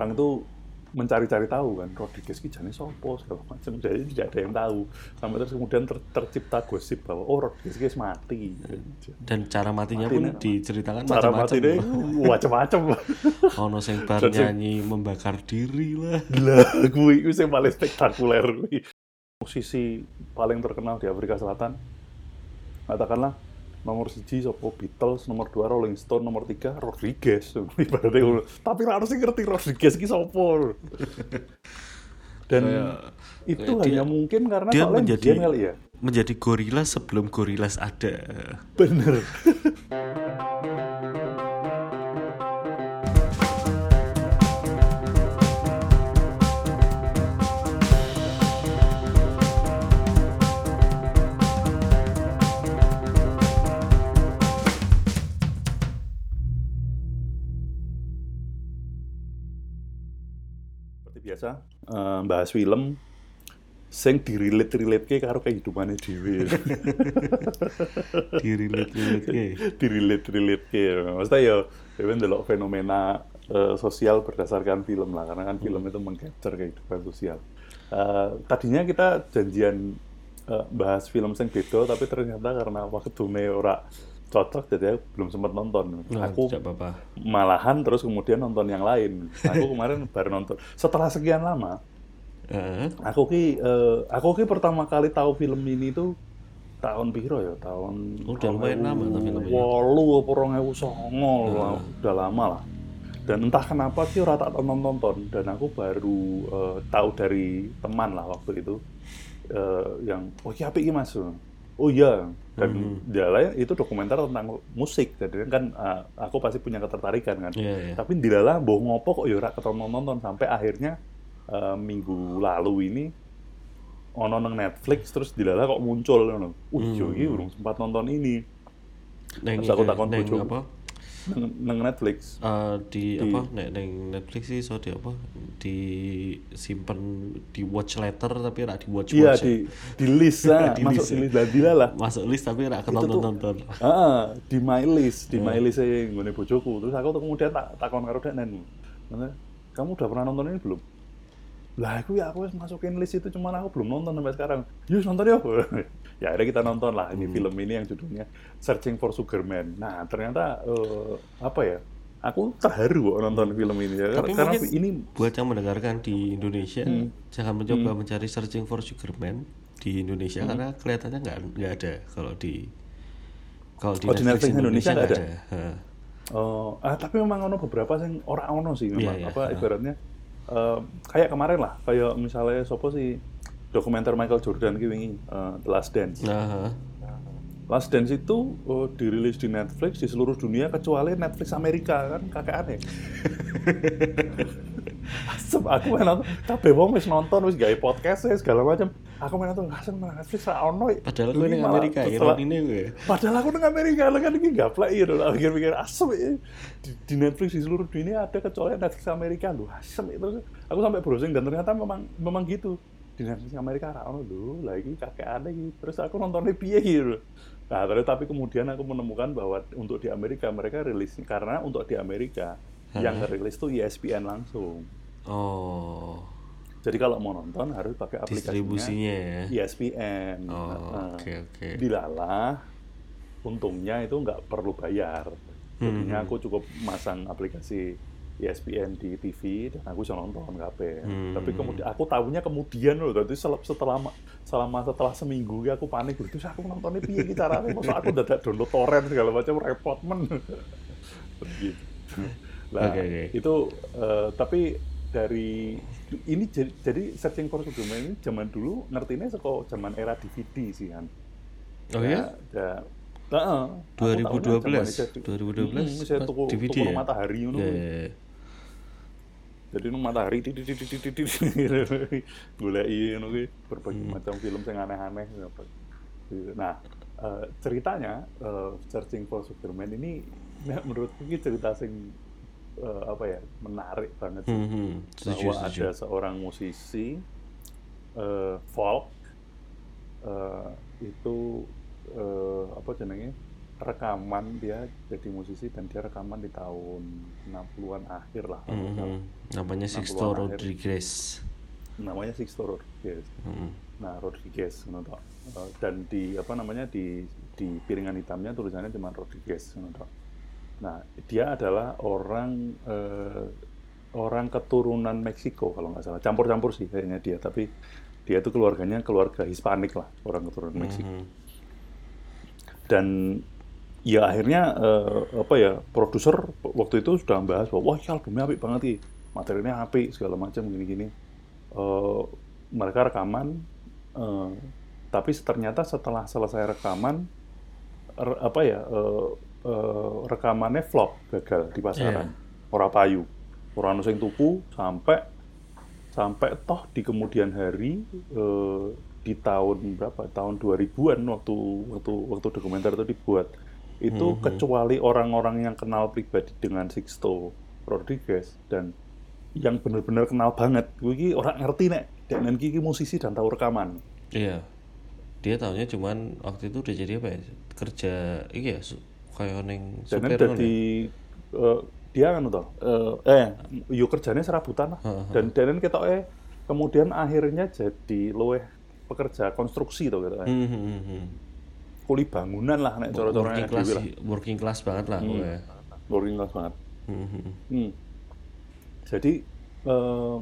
orang itu mencari-cari tahu kan Rodriguez ki jane sopo segala macam jadi tidak ada yang tahu sampai terus kemudian ter- tercipta gosip bahwa oh Rodriguez ki mati Dan cara matinya Matinya- pun diceritakan cara macam-macam. mati deh macam-macam Ono sing bar sing- nyanyi membakar diri lah. lah gue itu yang paling spektakuler kuwi. musisi paling terkenal di Afrika Selatan katakanlah nomor siji sopo Beatles, nomor dua Rolling Stone, nomor tiga Rodriguez. Ibaratnya. Tapi harus ngerti Rodriguez ki sopo. Dan Kayak- itu kayak hanya dia- mungkin karena dia menjadi- kali ya. Menjadi gorila sebelum gorilas ada. Bener. biasa, eh, bahas film sing direlate-relate karo kehidupannya dhewe. Dirilit-lilit ke. direlate-relate ke. Maksudnya ya, ya ndelok fenomena eh, sosial berdasarkan film lah, karena kan film itu mengcapture kehidupan sosial. Eh, tadinya kita janjian eh, bahas film sing beda, tapi ternyata karena waktunya ora cocok, jadi aku belum sempat nonton. Nah, aku tidak apa-apa. malahan terus kemudian nonton yang lain. Aku kemarin baru nonton. Setelah sekian lama, Heeh. aku ki eh, aku ki pertama kali tahu film ini tuh tahun piro ya tahun Oh, udah lumayan lama filmnya. walu apa rong ewu songo udah lama lah dan entah kenapa ki ora tak tonton tonton dan aku baru eh, tahu dari teman lah waktu itu eh, yang oh iya iki mas oh iya dan dia lain itu dokumenter tentang musik. Jadi kan eh, aku pasti punya ketertarikan kan. Iya, iya. tapi dilala boh ngopo kok ya ora keton nonton. Sampai akhirnya eh, minggu lalu ini ono nang Netflix terus dilala kok muncul ngono. Uh, yo iki urung sempat nonton ini. Neng, Terus aku iki, takon neng bojoku. Nang Netflix. Eh, di, apa nek neng Netflix sih so di apa di simpen di watch letter tapi rak di watch Iya watch di di list ah, Di masuk list, di ya. list dan dilala. masuk list tapi rak ketonton nonton Ah, di my list, di my list saya nggone bojoku. Terus aku tuh kemudian tak takon karo dek nen. Mana, Kamu udah pernah nonton ini belum? Lah aku ya aku masukin list itu cuman aku belum nonton sampai sekarang. Yus nonton yuk. ya akhirnya kita nonton lah ini film ini yang judulnya Searching for Sugar Man. Nah ternyata eh, apa ya? Aku terharu kok nonton film ini ya. Tapi Karena mungkin ini buat yang mendengarkan di Indonesia Hmm. jangan mencoba mencari searching for sugar man di Indonesia Hmm. karena kelihatannya nggak nggak ada kalau di kalau di Oh, di Netflix Indonesia nggak ada? Heeh. Oh, ah, tapi memang ono beberapa yang orang ono sih memang Iya, iya. apa ibaratnya eh, kayak kemarin lah kayak misalnya sopo sih dokumenter Michael Jordan ki wingi eh, The Last Dance. Nah, heeh. Last Dance itu eh, dirilis di Netflix di seluruh dunia kecuali Netflix Amerika kan kakek aneh. Asem aku main nonton, kabeh wong wis nonton wis gawe podcast segala macam. Aku main nonton, asem nang Netflix ra ono. padahal gue Ini di malah Amerika ya ini gue Padahal aku nang Amerika, lah kan ini gaplek gitu. Lah pikir-pikir asem ya. Di, di Netflix di seluruh dunia ada kecuali Netflix Amerika lu asem itu. Terus aku sampai browsing dan ternyata memang memang gitu. Di Netflix Amerika ra ono lho, lagi kakek aneh gitu. Terus aku nontonnya piye gitu. Nah, terus tapi kemudian aku menemukan bahwa untuk di Amerika mereka rilis karena untuk di Amerika yang rilis tuh ESPN langsung. oh Jadi kalau mau nonton harus pakai aplikasinya distribusinya ya ESPN. oh Nah, oke oke dilalah untungnya itu nggak perlu bayar jadinya aku cukup masang aplikasi ESPN di TV dan aku bisa nonton kabeh Hmm. tapi kemudian aku tahunya kemudian loh jadi setelah selama setelah seminggu ya aku panik terus aku nontonnya piye iki caranya masa aku dadak download torrent segala macam repot men begitu lah Oke, oke. itu eh, tapi dari ini jadi, jadi searching for ini zaman dulu ngertinya seko zaman era DVD sih kan oh ya ya. Aku 2012 tahunya zaman saya- 2012 Mm, saya tuku DVD tuku ya? matahari ya, kuwi. ya, ya. Jadi nu matahari di di goleki ngono kuwi berbagai macam film sing aneh-aneh apa. Nah, eh, ceritanya eh, Searching for Superman ini nah, menurutku ini cerita sing eh, apa ya menarik banget sih. Hmm, hmm. setuju bahwa setuju ada seorang musisi eh, folk eh, itu eh, apa jenenge rekaman dia jadi musisi dan dia rekaman di tahun 60-an akhir lah salah. Mhm. Namanya 60-an Sixto akhir. Rodriguez. namanya Sixto Rodriguez Mhm. nah Rodriguez toh. Eh, dan di apa namanya di di piringan hitamnya tulisannya cuma Rodriguez toh. nah dia adalah orang eh, orang keturunan Meksiko kalau nggak salah campur-campur sih kayaknya dia tapi dia itu keluarganya keluarga Hispanik lah orang keturunan Meksiko Mhm. dan ya akhirnya eh, apa ya produser waktu itu sudah membahas bahwa wah ini albumnya apik banget sih materinya apik segala macam gini-gini. Eh, mereka rekaman eh, tapi ternyata setelah selesai rekaman re- apa ya eh, eh, rekamannya flop gagal di pasaran. Ora payu. Ora ono sing tuku sampai sampai toh di kemudian hari eh, di tahun berapa? Tahun 2000-an waktu waktu waktu dokumenter itu dibuat itu kecuali orang-orang yang kenal pribadi dengan Sixto Rodriguez dan yang benar-benar kenal banget gue orang ngerti nek dan iki musisi dan tahu rekaman Iya. Dia tahunya cuman waktu itu udah jadi apa ya? Kerja iya kayak neng dan supir jadi eh, dia kan toh eh, eh yo kerjanya serabutan lah Heeh. dan dan kita eh kemudian akhirnya jadi luweh pekerja konstruksi tuh gitu Hmm, hmm, hmm, hmm. Kuli bangunan lah nek cara-caranya working class dewi lah working class banget lah pokoknya. working class banget Hmm, hmm, hmm. Hmm. Jadi eh,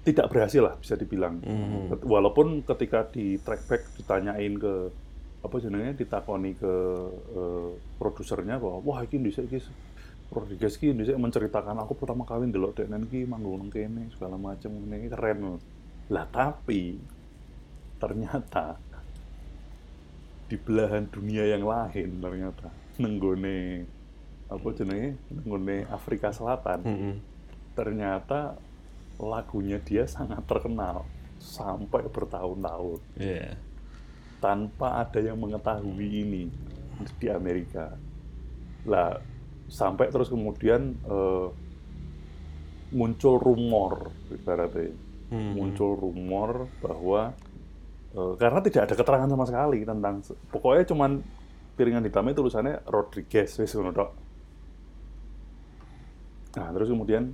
tidak berhasil lah bisa dibilang. Hmm. Walaupun ketika di track back ditanyain ke apa jenenge ditakoni ke eh, produsernya bahwa wah iki dhisik iki Rodriguez iki dhisik menceritakan aku pertama kali ndelok denen iki manggung kene segala macam ini keren. Lah tapi ternyata di belahan dunia yang lain ternyata nenggone apa jenenge nenggone Afrika Selatan Hmm, hmm. ternyata lagunya dia sangat terkenal sampai bertahun-tahun Iya. tanpa ada yang mengetahui ini di Amerika. Lah sampai terus kemudian eh, muncul rumor ibaratnya Hmm, muncul rumor bahwa eh, karena tidak ada keterangan sama sekali tentang pokoknya cuman piringan hitamnya tulisannya Rodriguez wis. Nah, terus kemudian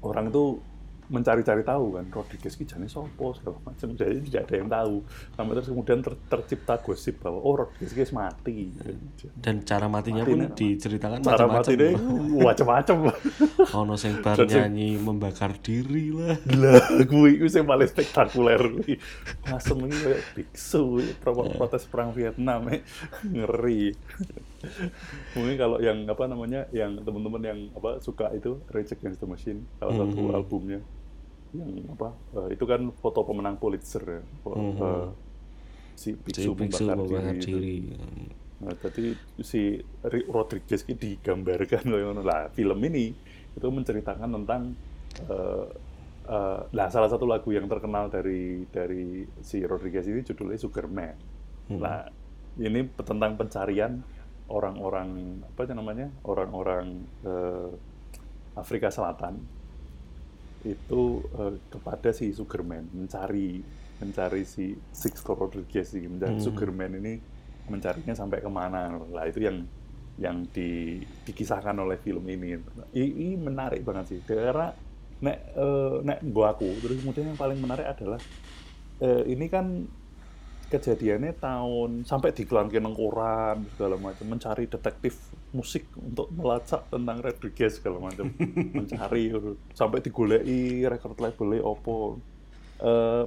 orang itu mencari-cari tahu kan Rodriguez ki jane sopo segala macam jadi tidak ada yang tahu sampai terus kemudian ter- tercipta gosip bahwa oh Rodriguez ki mati Dan cara matinya Matinya- pun diceritakan cara macam-macam. mati macam-macam Ono sing bar sing- nyanyi membakar diri lah. lah gue itu yang paling spektakuler kuwi. Masem ini kayak biksu pro- protes perang Vietnam eh. ngeri mungkin kalau yang apa namanya yang teman-teman yang apa suka itu Rage Against the Machine salah satu Mhm. albumnya yang apa eh, itu kan foto pemenang Pulitzer ya Fo- Mhm. eh, si Si biksu membakar membakar diri, diri. Nah, jadi si Ri- Rodriguez ini digambarkan ngono. lah film ini itu menceritakan tentang eh, eh, lah salah satu lagu yang terkenal dari dari si Rodriguez ini judulnya Sugar Man. Hmm. Nah, ini tentang pencarian orang-orang apa namanya orang-orang Afrika Selatan itu eh, kepada si Sugarman mencari mencari si Sixto Rodriguez ini mencari Hmm. Sugarman ini mencarinya sampai ke mana. Lah itu yang yang di, dikisahkan oleh film ini. Ini menarik banget sih. Karena nek eh, nek gua aku terus kemudian yang paling menarik adalah eh, ini kan kejadiannya tahun sampai diklankan nang koran segala macam mencari detektif musik untuk melacak tentang Rodriguez segala macam mencari sampai digoleki record labelnya opo Eh,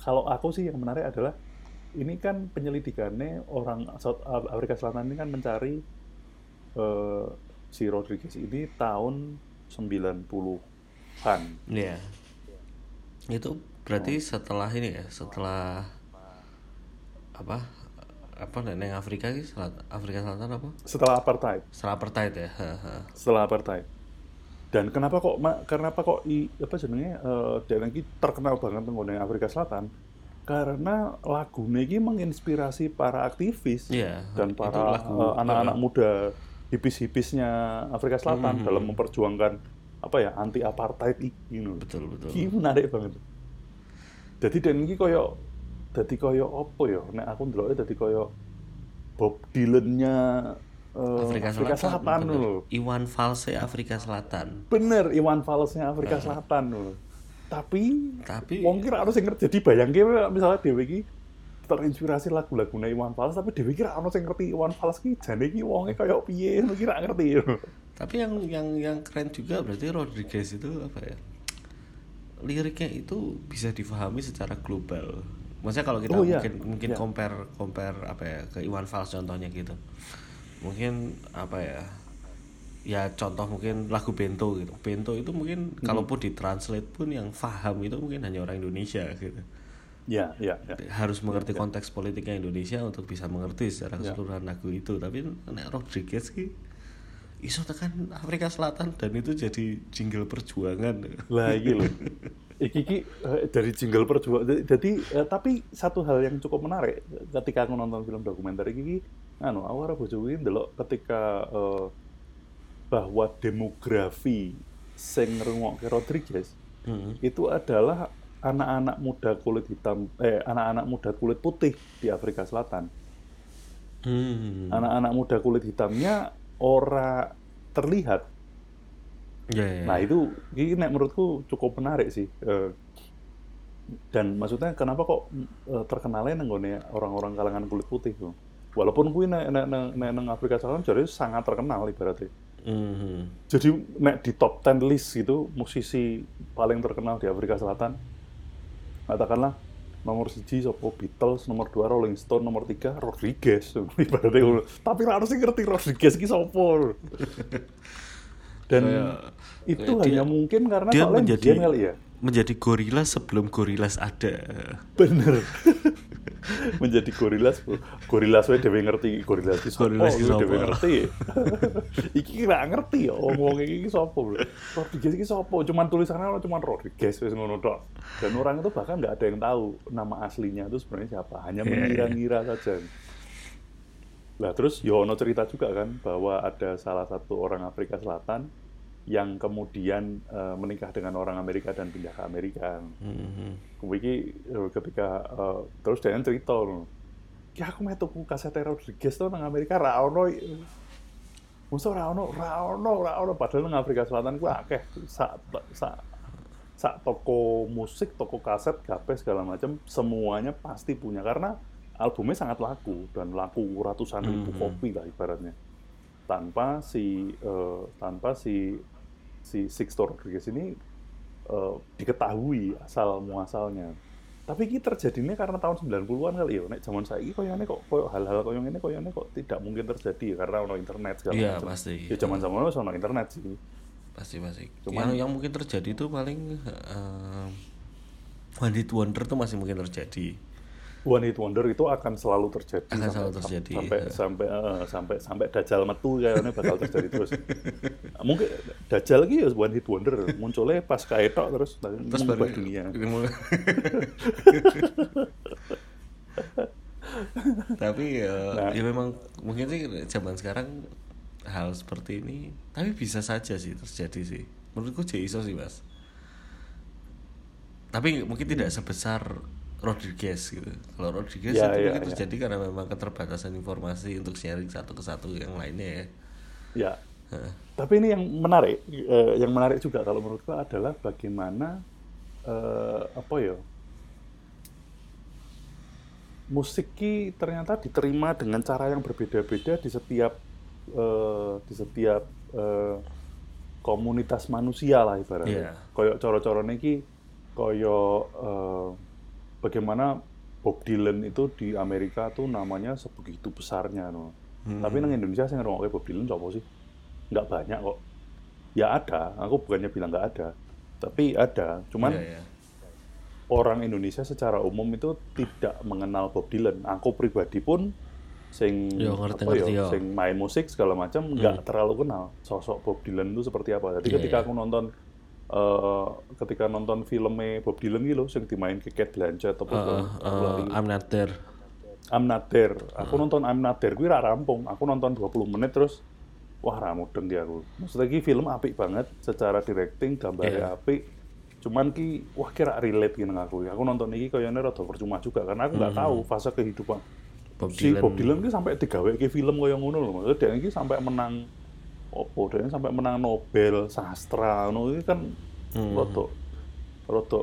kalau aku sih yang menarik adalah ini kan penyelidikannya orang South Afrika Selatan ini kan mencari eh, si Rodriguez ini tahun 90-an Iya. Itu berarti setelah ini ya, setelah apa? Apa neng Afrika sih? Selat- Afrika Selatan apa? setelah apartheid Setelah apartheid ya. setelah apartheid. Dan kenapa kok ma- kenapa kok i, apa jenenge eh dan iki terkenal banget tenggone Afrika Selatan? Karena lagu ini menginspirasi para aktivis Iya. dan para eh, anak-anak apa? muda hipis-hipisnya Afrika Selatan Mhm. dalam memperjuangkan apa ya anti apartheid iki gitu. Betul betul. Iki menarik banget. Jadi dan iki koyo dadi koyo apa ya? Nek aku ndeloke dadi koyo Bob Dylan-nya eh, Afrika, Afrika, Selatan loh. Iwan False Afrika Selatan Bener, Iwan Fals-nya Afrika Selatan loh. Tapi tapi wong kira harus yang ngerti. Jadi bayangke misalnya Dewi ki terinspirasi lagu-lagunya Iwan Fals, tapi Dewi kira harus yang ngerti Iwan Fals ki jane ki wonge kayak piye, kira ngerti. tapi yang yang yang keren juga berarti Rodriguez itu apa ya liriknya itu bisa difahami secara global maksudnya kalau kita Oh, iya. mungkin mungkin Iya. compare compare apa ya ke Iwan Fals contohnya gitu mungkin apa ya ya contoh mungkin lagu Bento gitu Bento itu mungkin Hmm. kalaupun ditranslate pun yang faham itu mungkin hanya orang Indonesia gitu Ya, ya, ya. harus mengerti konteks politiknya Indonesia untuk bisa mengerti secara Ya. keseluruhan lagu itu tapi nek Rodriguez ki iso tekan Afrika Selatan dan itu jadi jingle perjuangan Lah iki lho. Iki ki eh, dari jingle perjuangan. Jadi eh, tapi satu hal yang cukup menarik ketika aku nonton film dokumenter iki ki anu aku karo bojoku iki ndelok ketika eh, bahwa demografi sing ngrungokke Rodriguez Hmm. itu adalah anak-anak muda kulit hitam eh anak-anak muda kulit putih di Afrika Selatan. Hmm. Anak-anak muda kulit hitamnya ora terlihat Ya, ya, Nah ya. itu, ini nek menurutku cukup menarik sih. Eh, dan maksudnya kenapa kok eh, terkenalnya nenggone orang-orang kalangan kulit putih tuh. Walaupun gue nek nek nek nek nang Afrika Selatan jadi sangat terkenal ibaratnya. Mhm. Jadi nek di top 10 list gitu musisi paling terkenal di Afrika Selatan katakanlah nomor siji sopo Beatles, nomor dua Rolling Stone, nomor tiga Rodriguez. Ibaratnya. Tapi ra harus ngerti Rodriguez ki sopo. Dan Kayak- itu kayak hanya dia- mungkin karena dia menjadi kali ya. menjadi gorila sebelum gorilas ada. Bener. menjadi gorilas gorilas wae dhewe ngerti gorilas sapa Gorilas kuwi sapa. dhewe ngerti iki kira ngerti ya omong iki sapa bro Rodriguez iki sapa cuman tulisannya ono cuman Rodriguez wis ngono tok dan orang itu bahkan nggak ada yang tahu nama aslinya itu sebenarnya siapa hanya Iya, iya. mengira-ngira saja lah terus yo ono cerita juga kan bahwa ada salah satu orang Afrika Selatan yang kemudian eh, menikah dengan orang Amerika dan pindah ke Amerika Mhm. Kuwi iki eh, ketika eh, terus dia cerita. Ki aku metu tuku kaset Rodriguez tuh nang Amerika ra ono. Musa ra ono, ra ono, ra ono padahal nang Afrika Selatan ku akeh sak sak sak toko musik, toko kaset, gape segala macam semuanya pasti punya karena albumnya sangat laku dan laku ratusan ribu Mhm. kopi lah ibaratnya. Tanpa si eh, tanpa si si Sixto Rodriguez ini eh, diketahui asal muasalnya. Tapi ini terjadinya karena tahun 90-an kali ya. Nek zaman saiki koyone kok koyo hal-hal koyo ngene koyone kok tidak mungkin terjadi ya, karena ono internet segala Iya, macam. pasti. Ya zaman zaman ono internet sih. Pasti pasti. Cuman- yang yang mungkin terjadi itu paling eh, One Hit Wonder tuh masih mungkin terjadi. One hit wonder itu akan selalu terjadi Akan selalu terjadi, sampai ya. sampai eh, sampai sampai dajal metu kayaknya bakal terjadi terus. Mungkin dajal lagi ya one hit wonder munculnya pas kaetok terus Terus baru dunia. tapi ya, Nah. ya memang mungkin sih zaman sekarang hal seperti ini tapi bisa saja sih terjadi sih menurutku jadi iso sih mas tapi mungkin tidak sebesar Rodriguez gitu kalau Rodriguez Ya, itu ya, mungkin ya. terjadi karena memang keterbatasan informasi untuk sharing satu ke satu yang lainnya ya Ya, Heeh. Tapi ini yang menarik, eh, yang menarik juga kalau menurutku adalah bagaimana eh, apa ya musik ki ternyata diterima dengan cara yang berbeda-beda di setiap eh, di setiap eh, komunitas manusia lah ibaratnya. Iya. Koyok coro-coro ki koyok eh, bagaimana Bob Dylan itu di Amerika tuh namanya sebegitu besarnya no. Hmm. Tapi nang Indonesia saya ngerungoknya Bob Dylan coba sih? Nggak banyak kok. Ya ada, aku bukannya bilang nggak ada. Tapi ada, cuman Iya, iya. orang Indonesia secara umum itu tidak mengenal Bob Dylan. Aku pribadi pun sing Yo, ngerti- apa ngerti, yo. sing main musik segala macam nggak terlalu kenal sosok Bob Dylan itu seperti apa. Jadi Iya, ketika iya. aku nonton eh, ketika nonton filmnya Bob Dylan gitu sing dimain ke Kate Blanchett atau Uh, uh, I'm not there I'm Not There. Aku Hmm. nonton I'm Not There gue ra rampung. Aku nonton 20 menit terus wah ra mudeng ki aku. Maksudnya ki film apik banget secara directing, gambarnya Iya. apik. Cuman ki wah kira relate gini aku. Aku nonton iki kayaknya rada percuma juga karena aku Hmm. nggak tahu fase kehidupan Bob si Dylan. Bob Dylan ki sampai digawe ke film kaya ngono lho maksudnya dia iki sampai menang opo dia sampai menang Nobel sastra ngono iki kan Hmm. rada rada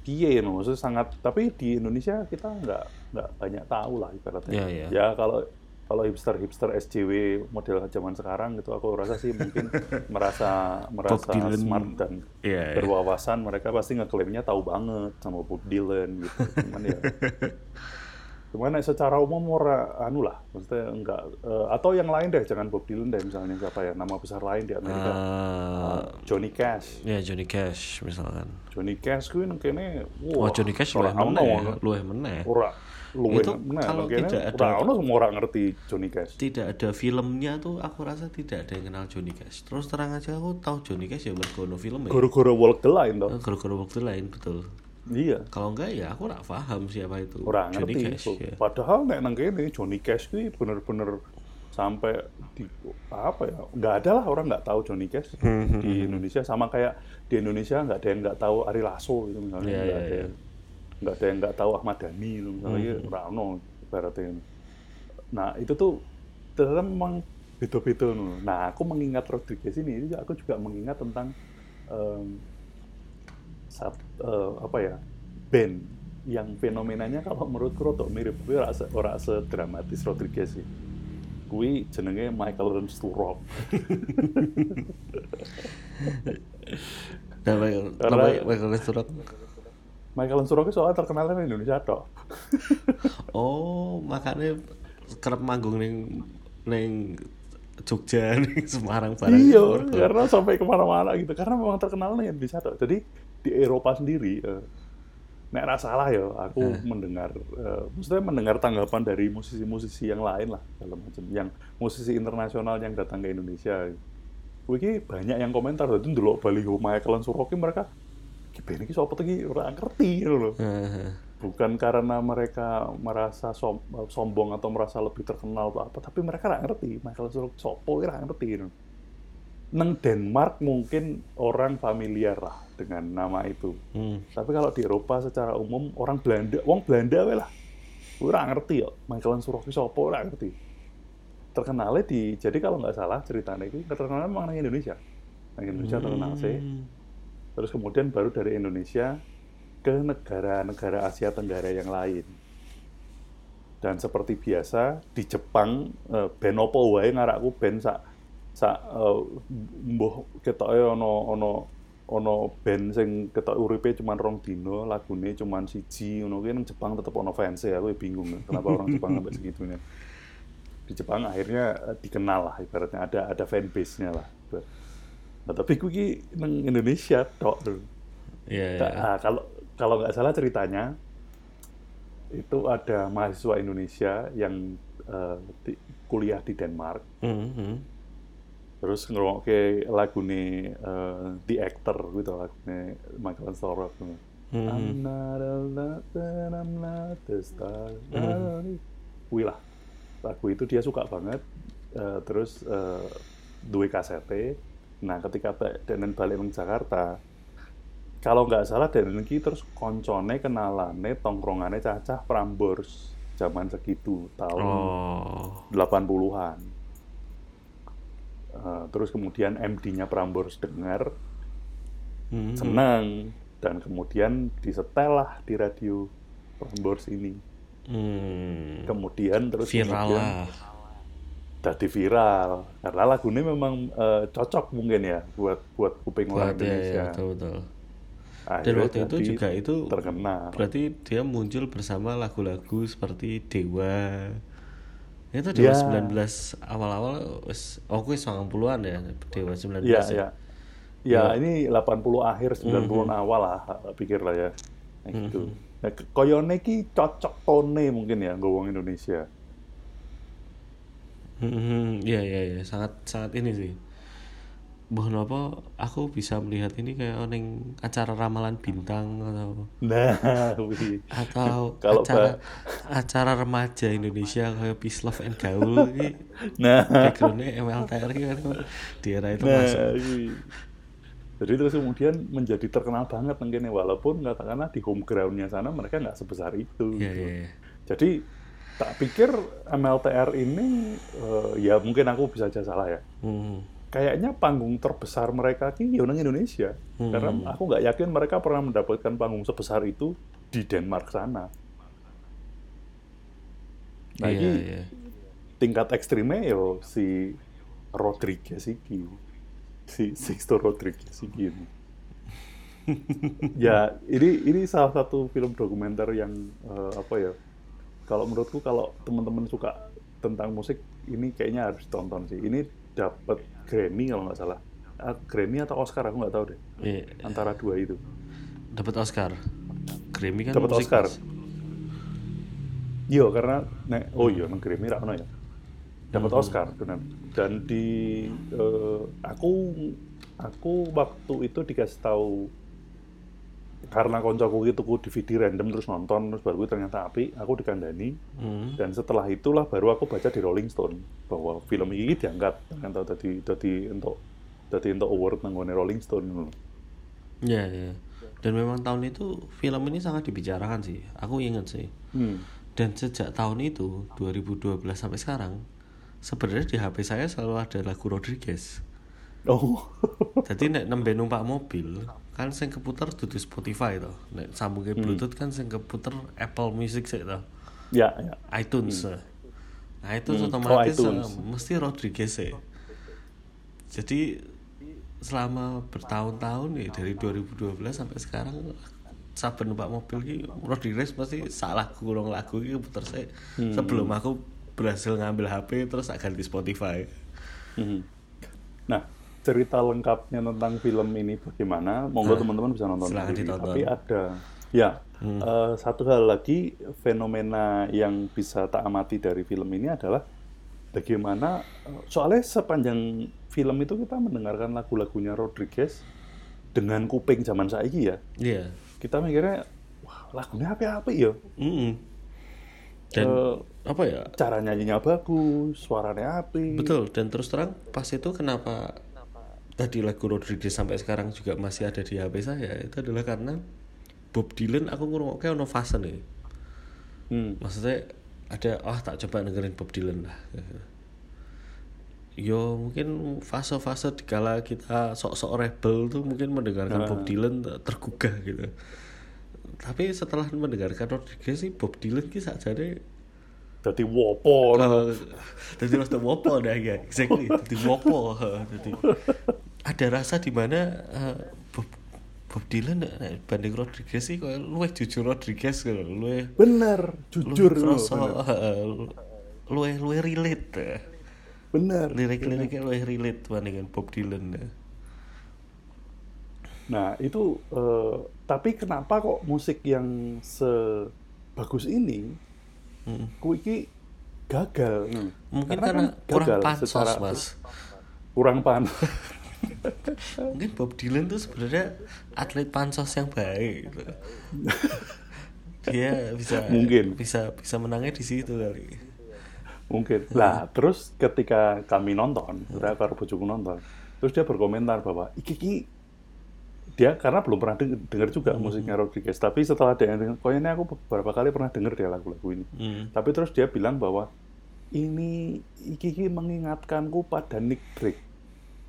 piye no maksudnya sangat tapi di Indonesia kita nggak nggak banyak tahu lah ibaratnya Iya, iya. ya kalau kalau hipster hipster SJW model zaman sekarang gitu aku rasa sih mungkin merasa merasa smart dan Iya, iya. berwawasan mereka pasti ngeklaimnya tahu banget sama Bob Dylan gitu cuman ya cuman ya secara umum ora anu lah maksudnya enggak eh, atau yang lain deh jangan Bob Dylan deh misalnya siapa ya nama besar lain di Amerika Eh, Johnny Cash ya Johnny Cash misalkan. Johnny Cash kuwi nang kene Wah, Johnny Cash luwih ora meneh, ono. luwih meneh. ora luwih Itu meneh kalau kene tidak ora ada- ono semua orang ngerti Johnny Cash Tidak ada filmnya tuh aku rasa tidak ada yang kenal Johnny Cash. Terus terang aja aku tahu Johnny Cash ya mergo ono film ya. gara-gara Walk the Line toh Eh, Gara-gara waktu lain betul. Iya Kalau enggak ya aku nggak paham siapa itu ora Johnny ngerti Cash. Ya. padahal nek nang kene Johnny Cash kuwi bener-bener sampai di apa ya nggak ada lah orang nggak tahu Johnny Cash Hmm, di Indonesia sama kayak di Indonesia nggak ada yang nggak tahu Ari Lasso gitu misalnya Iya, nggak iya, ada iya. yang nggak ada yang nggak tahu Ahmad Dhani gitu misalnya Hmm. ya Rano ibaratnya nah itu tuh ternyata memang beda-beda nah aku mengingat Rodriguez ini aku juga mengingat tentang em, sat- eh, apa ya band yang fenomenanya kalau menurutku rodok mirip. Ora se, ora sedramatis Rodriguez sih. Kui jenenge Michael Learns to Rock. Nah, Michael, Karena- namanya Michael Learns to Rock. Michael Learns to Rock itu soalnya terkenal di Indonesia toh Oh, makanya kerap manggung neng neng Jogja Semarang bareng. iya karena sampai ke mana-mana gitu. Karena memang terkenal di Indonesia toh jadi di Eropa sendiri eh, nek ra salah ya aku mendengar eh, maksudnya mendengar tanggapan dari musisi-musisi yang lain lah dalam macam. Yang musisi internasional yang datang ke Indonesia. Wiki banyak yang komentar tadi dulu baliho Michael ini mereka. Gimana ini siapa lagi orang ngerti gitu loh Heeh. bukan karena mereka merasa som- sombong atau merasa lebih terkenal atau apa tapi mereka nggak ngerti Michael Stroke sopo nggak ngerti gitu. Neng Denmark mungkin orang familiar lah dengan nama itu Hmm. tapi kalau di Eropa secara umum orang Belanda wong Belanda we lah ora ngerti yo Michael Stroke sopo ora ngerti terkenalnya di jadi kalau nggak salah ceritanya itu terkenalnya memang nang Indonesia nang Indonesia terkenal sih Hmm. terus kemudian baru dari Indonesia ke negara-negara Asia Tenggara yang lain. Dan seperti biasa di Jepang eh, opo wae ngarakku band sak sak eh, mbuh ketoke ono ono ono band sing ketok uripe cuman rong dino, lagune cuman siji ngono kuwi nang Jepang tetep ono fans aku ya bingung kenapa orang Jepang sampai segitunya. Di Jepang akhirnya eh, dikenal lah ibaratnya ada ada fanbase-nya lah. Nah, tapi kuwi nang Indonesia tok tuh. Iya, iya. Nah, kalau kalau nggak salah ceritanya itu ada mahasiswa Indonesia yang eh, di- kuliah di Denmark Hmm, hmm. Terus ngerungokke lagune eh, The Actor gitu lagune Michael Sorok Hmm. I'm not a nothing, I'm not a star. Hmm. Wih lah, lagu itu dia suka banget. eh, terus eh, duwe kasete. Nah, ketika Denen balik ke Jakarta, kalau nggak salah Denen iki terus koncone kenalane tongkrongane cacah Prambors zaman segitu tahun Oh. 80-an. Eh, terus kemudian MD-nya Prambors dengar, Hmm. senang dan kemudian disetel lah di radio Prambors ini. Hmm. Kemudian terus Viral kemudian lah. jadi viral karena lagunya memang eh, cocok mungkin ya buat buat kuping orang ya, ya, Indonesia. betul betul. Dan waktu itu juga itu terkenal. berarti dia muncul bersama lagu-lagu seperti Dewa. Itu Dewa Ya. 19 awal-awal wis oh kuwi 90-an ya, Dewa 19 Iya, ya. ya. Ya, ini 80 akhir 90 Mhm. awal lah pikir lah ya. Nah, gitu. Mhm. Nah, ke- koyone ki cocok tone mungkin ya ngomong Indonesia. Hmm, iya iya iya, sangat sangat ini sih. Mbah napa aku bisa melihat ini kayak neng acara ramalan bintang atau Nah, wih. atau Kalau acara acara remaja Indonesia kayak Peace Love and Gaul ini nah, backgroundnya MLTR kan di era itu nah, masuk wih. Jadi terus kemudian menjadi terkenal banget mungkin ya walaupun katakanlah di home groundnya sana mereka nggak sebesar itu. Iya gitu. iya. Jadi tak pikir MLTR ini eh, ya mungkin aku bisa aja salah ya. Hmm. Kayaknya panggung terbesar mereka ki ya nang Indonesia. Karena aku nggak yakin mereka pernah mendapatkan panggung sebesar itu di Denmark sana. Nah, Iya, ini iya. tingkat ekstrimnya yo si Rodriguez iki. Si Sixto Rodriguez iki. ini. ya, ini ini salah satu film dokumenter yang eh, apa ya? Kalau menurutku kalau teman-teman suka tentang musik ini kayaknya harus tonton sih. Ini dapat Grammy kalau nggak salah. Ah, Grammy atau Oscar aku nggak tahu deh. Iya. Antara dua itu. Dapat Oscar. Grammy kan Dapat Oscar. Iya karena nek oh iya nang Grammy ra ono ya. Dapat Oscar benar. Dan di eh, aku aku waktu itu dikasih tahu karena koncoku itu ku DVD random terus nonton terus baru ternyata api aku dikandani Hmm. dan setelah itulah baru aku baca di Rolling Stone bahwa film ini diangkat ternyata tadi tadi untuk tadi untuk award nanggone Rolling Stone. Iya, iya. Dan memang tahun itu film ini sangat dibicarakan sih. Aku ingat sih. Hmm. Dan sejak tahun itu 2012 sampai sekarang sebenarnya di HP saya selalu ada lagu Rodriguez. Oh. Jadi nek nembe numpak mobil kan sing keputer dudu Spotify toh. Nek sambunge Bluetooth kan sing keputer Apple Music sih toh. ya, ya. iTunes. Nah, itu Hmm. otomatis Oh, iTunes. eh, mesti Rodriguez ya. Jadi selama bertahun-tahun nih dari 2012 sampai sekarang saben numpak mobil ki Rodriguez pasti salah kurang lagu ki puter sih Hmm. sebelum aku berhasil ngambil HP terus tak ganti Spotify. Mhm. Nah, cerita lengkapnya tentang film ini bagaimana? Monggo teman-teman bisa nonton sendiri. ditonton. Tapi ada, ya, eh, satu hal lagi fenomena yang bisa tak amati dari film ini adalah bagaimana eh, soalnya sepanjang film itu kita mendengarkan lagu-lagunya Rodriguez dengan kuping zaman saiki ya. Iya. Kita mikirnya, wah lagunya apa-apa ya? Mm-mm. Dan Eh, apa ya? cara nyanyinya bagus, suaranya api. Betul, dan terus terang pas itu kenapa tadi lagu Rodriguez sampai sekarang juga masih ada di HP saya itu adalah karena Bob Dylan aku ngurungke ono fase nih. Hmm. Maksudnya ada oh tak coba dengerin Bob Dylan lah. Yo mungkin fase-fase dikala kita sok-sok rebel tuh mungkin mendengarkan Bob Dylan tergugah gitu. Tapi setelah mendengarkan Rodriguez sih Bob Dylan ki sakjane Jadi wopo. jadi rasa wopo dah ya exactly jadi wopo ha. jadi ada rasa di mana eh, Bob, Bob Dylan nek banding Rodriguez sih kayak luwih jujur Rodriguez gitu luwih Bener, jujur kroso, eh, luwih luwih relate eh. Bener. lirik-liriknya luwih relate bandingkan Bob Dylan eh. Nah, itu eh, tapi kenapa kok musik yang sebagus ini Ku iki gagal? Hmm. mungkin Karena karena, kan kurang gagal pansos secara- mas Kurang pan. mungkin Bob Dylan tuh sebenarnya atlet pansos yang baik gitu. dia bisa Mungkin. bisa bisa menangnya di situ kali Mungkin. Lah, terus ketika kami nonton, saya karo bojoku nonton, terus dia berkomentar bahwa iki iki dia karena belum pernah deng- dengar juga musiknya Rodriguez, tapi setelah dia denger, kayaknya aku beberapa kali pernah dengar dia lagu-lagu ini. Hmm. Tapi terus dia bilang bahwa ini iki iki mengingatkanku pada Nick Drake.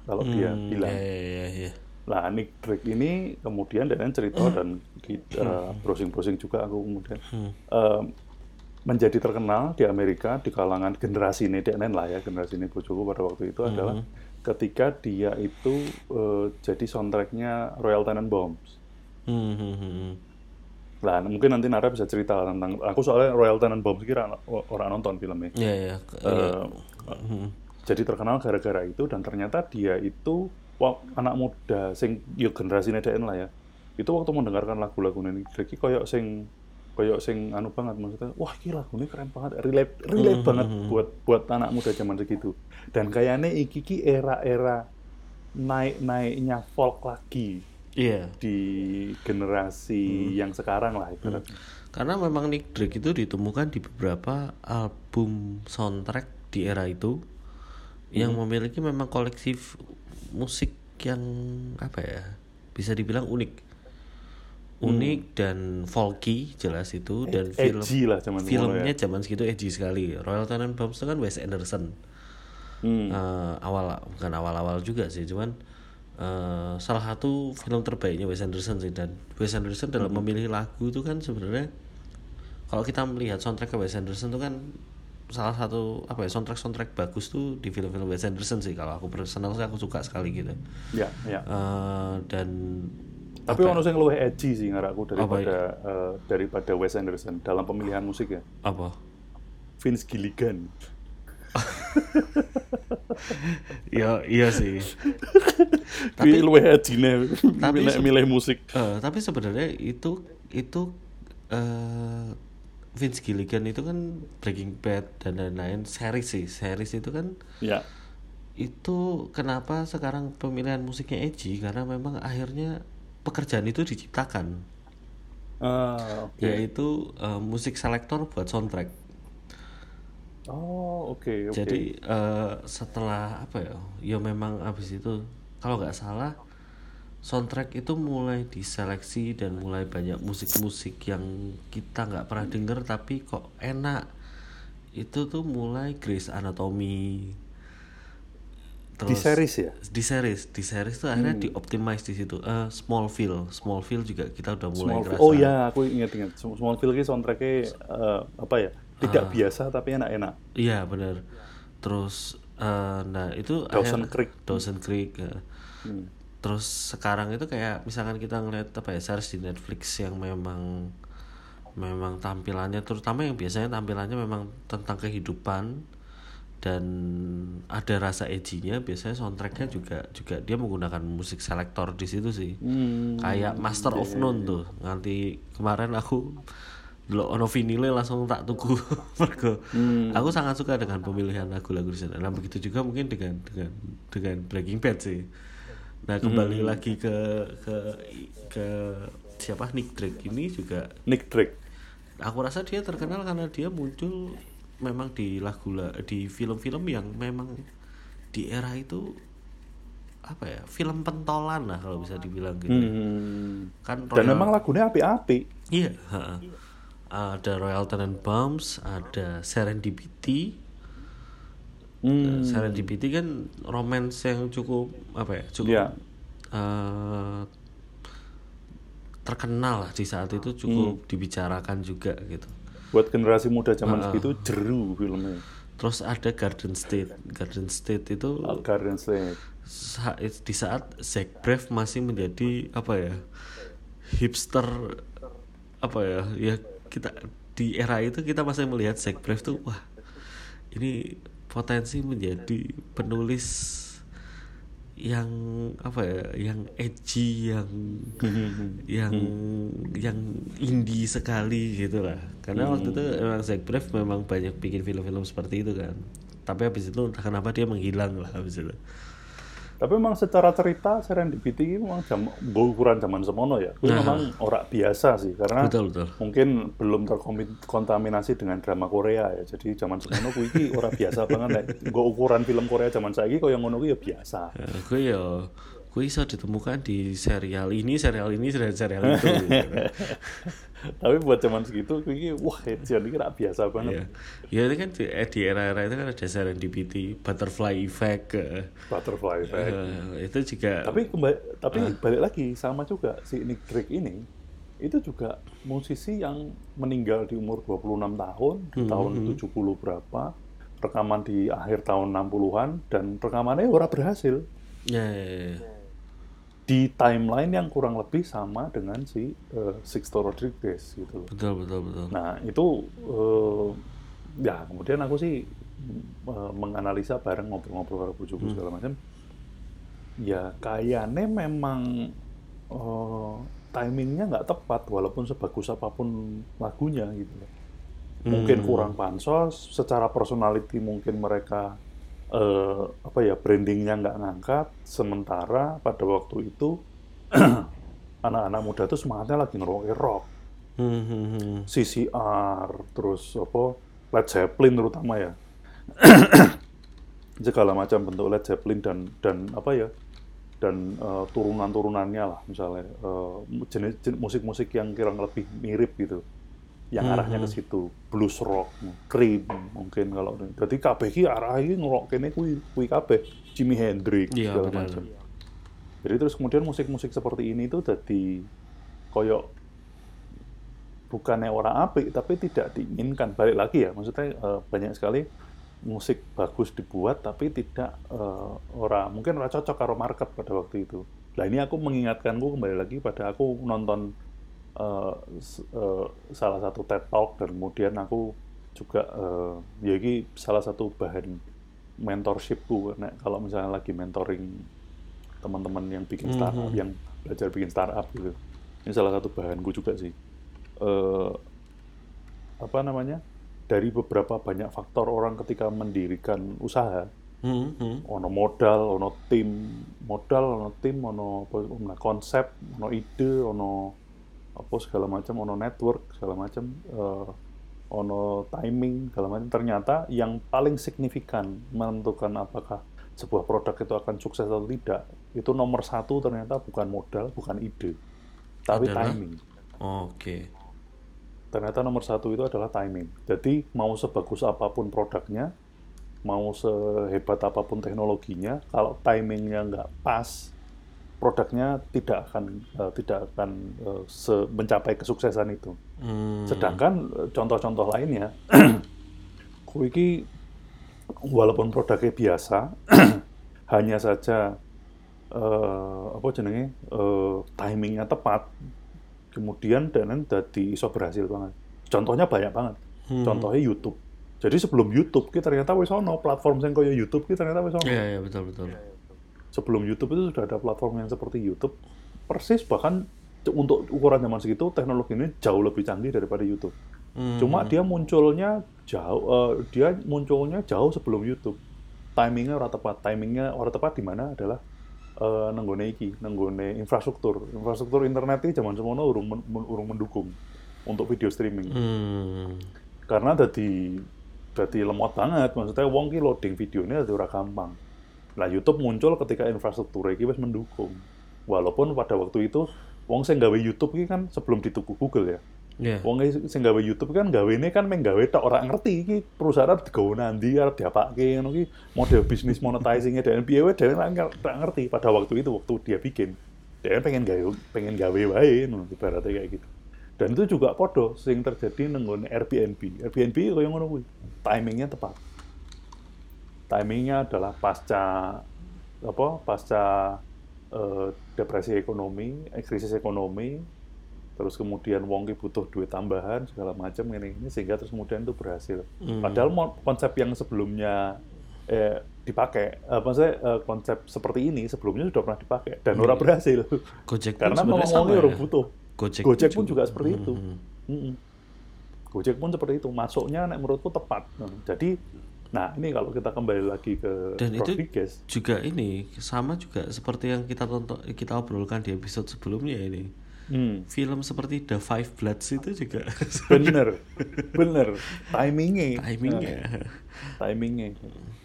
Kalau dia Hmm, bilang. ya, ya, ya. Lah Nick Drake ini kemudian dan cerita dan kita browsing-browsing juga aku kemudian eh, menjadi terkenal di Amerika di kalangan generasi ini DNN lah ya generasi ini bojoku pada waktu itu adalah ketika dia itu eh, jadi soundtracknya Royal Tenenbaums. Hmm, hmm, hmm, hmm. Lah mungkin nanti Nara bisa cerita tentang aku soalnya Royal Tenenbaums kira orang nonton filmnya. ya ya ke- ya. Eh, jadi terkenal gara-gara itu dan ternyata dia itu wah, anak muda sing yo generasi DN lah ya itu waktu mendengarkan lagu-lagu ini Drake koyok sing koyok sing anu banget maksudnya wah lagu ini keren banget relate relate banget buat buat anak muda zaman segitu. Dan kayaknya iki ki era-era naik-naiknya folk lagi Iya. di generasi yang sekarang lah itu Karena memang Nick Drake itu ditemukan di beberapa album soundtrack di era itu yang memiliki memang koleksi musik yang apa ya bisa dibilang unik unik dan folky jelas itu dan film edgy lah zaman filmnya zaman segitu edgy sekali Royal Tenenbaums itu kan Wes Anderson Hmm. Eh, awal bukan awal-awal juga sih cuman eh, salah satu film terbaiknya Wes Anderson sih dan Wes Anderson dalam Hmm. memilih lagu itu kan sebenarnya kalau kita melihat soundtrack ke Wes Anderson itu kan salah satu apa ya soundtrack soundtrack bagus tuh di film-film Wes Anderson sih kalau aku personal sih aku suka sekali gitu Ya, ya. Eh, dan Tapi ono sing luwih edgy sih ngarakku Apa daripada eh, daripada Wes Anderson dalam pemilihan musik ya. apa Vince Gilligan. ya iya sih Tapi luwih edgy nih tapi milih, milih musik. Eh, tapi sebenarnya itu itu eh Vince Gilligan itu kan Breaking Bad dan lain-lain series sih series itu kan Ya. itu kenapa sekarang pemilihan musiknya edgy karena memang akhirnya pekerjaan itu diciptakan Ah, oke. yaitu eh, musik selektor buat soundtrack Oh, oke, oke. jadi eh, setelah apa ya ya memang abis itu kalau nggak salah soundtrack itu mulai diseleksi dan mulai banyak musik-musik yang kita nggak pernah denger tapi kok enak itu tuh mulai Grey's Anatomy di series ya? di series di series tuh akhirnya dioptimize di situ Eh, Smallville Smallville juga kita udah mulai Smallville. ngerasa Oh ya, aku ingat-ingat. Smallville ini soundtracknya eh, apa ya? Tidak Ah. biasa tapi enak-enak. iya benar terus eh, nah itu Dawson akhir- Creek. Dawson Creek eh. Hmm. terus sekarang itu kayak misalkan kita ngeliat apa ya series di Netflix yang memang memang tampilannya terutama yang biasanya tampilannya memang tentang kehidupan dan ada rasa edgy-nya biasanya soundtracknya juga juga dia menggunakan musik selektor di situ sih. Hmm. kayak Master of None tuh. Nanti kemarin aku dulu ono vinile langsung tak tuku. Mergo aku sangat suka dengan pemilihan lagu-lagu di sana. Nah begitu juga mungkin dengan dengan dengan Breaking Bad sih. Nah kembali lagi ke ke ke siapa? Nick Drake ini juga Nick Drake. aku rasa dia terkenal karena dia muncul memang di lagu di film-film yang memang di era itu apa ya film pentolan lah kalau bisa dibilang gitu Hmm. kan Dan Royal- memang lagunya api-api. iya ha-ha. ada Royal Tenenbaums ada Serendipity Hmm. Serendipity kan romance yang cukup apa ya cukup Iya. eh, terkenal lah di saat itu cukup Hmm. dibicarakan juga gitu Buat generasi muda zaman segitu jeru filmnya. Terus ada Garden State. Garden State itu Garden State. sa- di saat Zach Braff masih menjadi apa ya hipster apa ya ya kita di era itu kita masih melihat Zach Braff tuh wah ini potensi menjadi penulis yang apa ya yang edgy yang yang yang indie sekali gitu lah. Karena waktu itu emang Zach Braff memang banyak bikin film-film seperti itu kan. Tapi habis itu entah kenapa dia menghilang lah habis itu Tapi memang secara cerita Serendipity ini memang jam, ukuran zaman semono ya. Itu Nah. memang ora biasa sih karena betul betul mungkin belum terkontaminasi dengan drama Korea ya. Jadi zaman semono kuwi iki ora biasa banget nek ukuran film Korea zaman saiki kaya ngono kuwi ya biasa. Ya, ya bisa ditemukan di serial ini serial ini serial serial itu gitu. Tapi buat zaman segitu iki wah jadi kira biasa banget. ya itu kan di, eh, di era-era itu kan ada serendipity butterfly effect eh, Butterfly effect. eh, itu juga Tapi kembali tapi Ah. balik lagi sama juga si Nick Drake ini itu juga musisi yang meninggal di umur 26 tahun di Hmm, tahun 70 berapa rekaman di akhir tahun 60-an dan rekamannya ora berhasil ya, ya, ya. Di timeline yang kurang lebih sama dengan si eh, Sixto Rodriguez gitu. betul betul betul Nah itu eh, ya kemudian aku sih eh, menganalisa bareng ngobrol-ngobrol karo bojoku segala macam. Ya kayaknya memang eh, timingnya nggak tepat walaupun sebagus apa pun lagunya gitu. Mungkin kurang pansos, secara personality mungkin mereka eh, apa ya brandingnya nggak ngangkat. Sementara pada waktu itu anak-anak muda tuh semangatnya lagi ngerokok rock. Hmm, hmm, hmm. CCR, terus apa Led Zeppelin terutama ya. segala macam bentuk Led Zeppelin dan dan apa ya dan eh, turunan-turunannya lah misalnya eh, jenis, jenis musik-musik yang kira lebih mirip gitu yang Hmm, arahnya ke situ. Blues rock cream mungkin kalau jadi kabeh ki arah iki ngerok kene kuwi kuwi kabeh. Jimi Hendrix Iya, segala benar. macam. Jadi terus kemudian musik-musik seperti ini tuh jadi koyok bukannya orang apik tapi tidak diinginkan. Balik lagi ya maksudnya eh, banyak sekali musik bagus dibuat tapi tidak eh, orang mungkin ora cocok karo market pada waktu itu. Nah ini aku mengingatkanku kembali lagi pada aku nonton eh, salah satu TED Talk dan kemudian aku juga eh, ya ini salah satu bahan mentorshipku. Nek, kalau misalnya lagi mentoring teman-teman yang bikin startup yang belajar bikin startup gitu. Ini salah satu bahanku juga sih. Eh apa namanya? Dari beberapa banyak faktor orang ketika mendirikan usaha Hmm, hmm. ono modal ono tim. Modal ono tim ono konsep ono ide ono apa segala macam ono network segala macam eh, ono timing segala macam ternyata yang paling signifikan menentukan apakah sebuah produk itu akan sukses atau tidak itu nomor satu ternyata bukan modal bukan ide tapi Adalah? timing Oke. ternyata nomor satu itu adalah timing. Jadi mau sebagus apa pun produknya, mau sehebat apa pun teknologinya, kalau timingnya nggak pas, produknya tidak akan eh, tidak akan se- mencapai kesuksesan itu. Hmm. Sedangkan eh, contoh-contoh lainnya, kuiki walaupun produknya biasa, hanya saja eh, apa jenenge eh, timingnya tepat, kemudian dan jadi iso berhasil banget. Contohnya banyak banget. Hmm. Contohnya YouTube. Jadi sebelum YouTube kita ternyata wis ono platform yang kaya YouTube kita ternyata wis ono. Iya, iya betul betul. Sebelum YouTube itu sudah ada platform yang seperti YouTube. Persis bahkan untuk ukuran zaman segitu teknologi ini jauh lebih canggih daripada YouTube. Hmm. Cuma dia munculnya jauh, eh, dia munculnya jauh sebelum YouTube. Timingnya orang tepat. Timingnya orang tepat di mana adalah eh, nenggone iki, nenggone infrastruktur. Infrastruktur internet ini zaman semono urung men- urung mendukung untuk video streaming. Hmm. Karena jadi jadi lemot banget. Maksudnya wong ki loading videonya ora gampang. Nah, YouTube muncul ketika infrastruktur iki wis mendukung. Walaupun pada waktu itu wong sing gawe YouTube iki kan sebelum dituku Google ya. Iya. Wong sing gawe YouTube kan gawe ini kan meng gawe tok ora ngerti iki perusahaan arep digawe nandi arep diapake ngono iki model bisnis monetizingnya dan piye wae dhewe ora nger- ora ngerti pada waktu itu waktu dia bikin. Dia pengen gawe pengen gawe wae ngono ibaratnya kayak gitu. Dan itu juga podo sing terjadi nenggone Airbnb. Airbnb koyo ngono kuwi. Timingnya tepat. Timingnya adalah pasca apa? Pasca eh, depresi ekonomi, eh, krisis ekonomi, terus kemudian wong ki butuh duit tambahan segala macam ini ini sehingga terus kemudian itu berhasil. Hmm. Padahal konsep yang sebelumnya eh, dipakai, eh, maksudnya eh, konsep seperti ini sebelumnya sudah pernah dipakai dan orang berhasil. Gojek Karena memang wongnya orang ya? butuh. Gojek, Gojek pun juga seperti itu. Hmm. Gojek pun seperti itu. Masuknya menurutku tepat. Nah, jadi, nah ini kalau kita kembali lagi ke Dan itu juga ini sama juga seperti yang kita tonton kita obrolkan di episode sebelumnya ini. hmm, Film seperti The Five Bloods itu juga bener, bener, timingnya, timingnya. Nah, timingnya.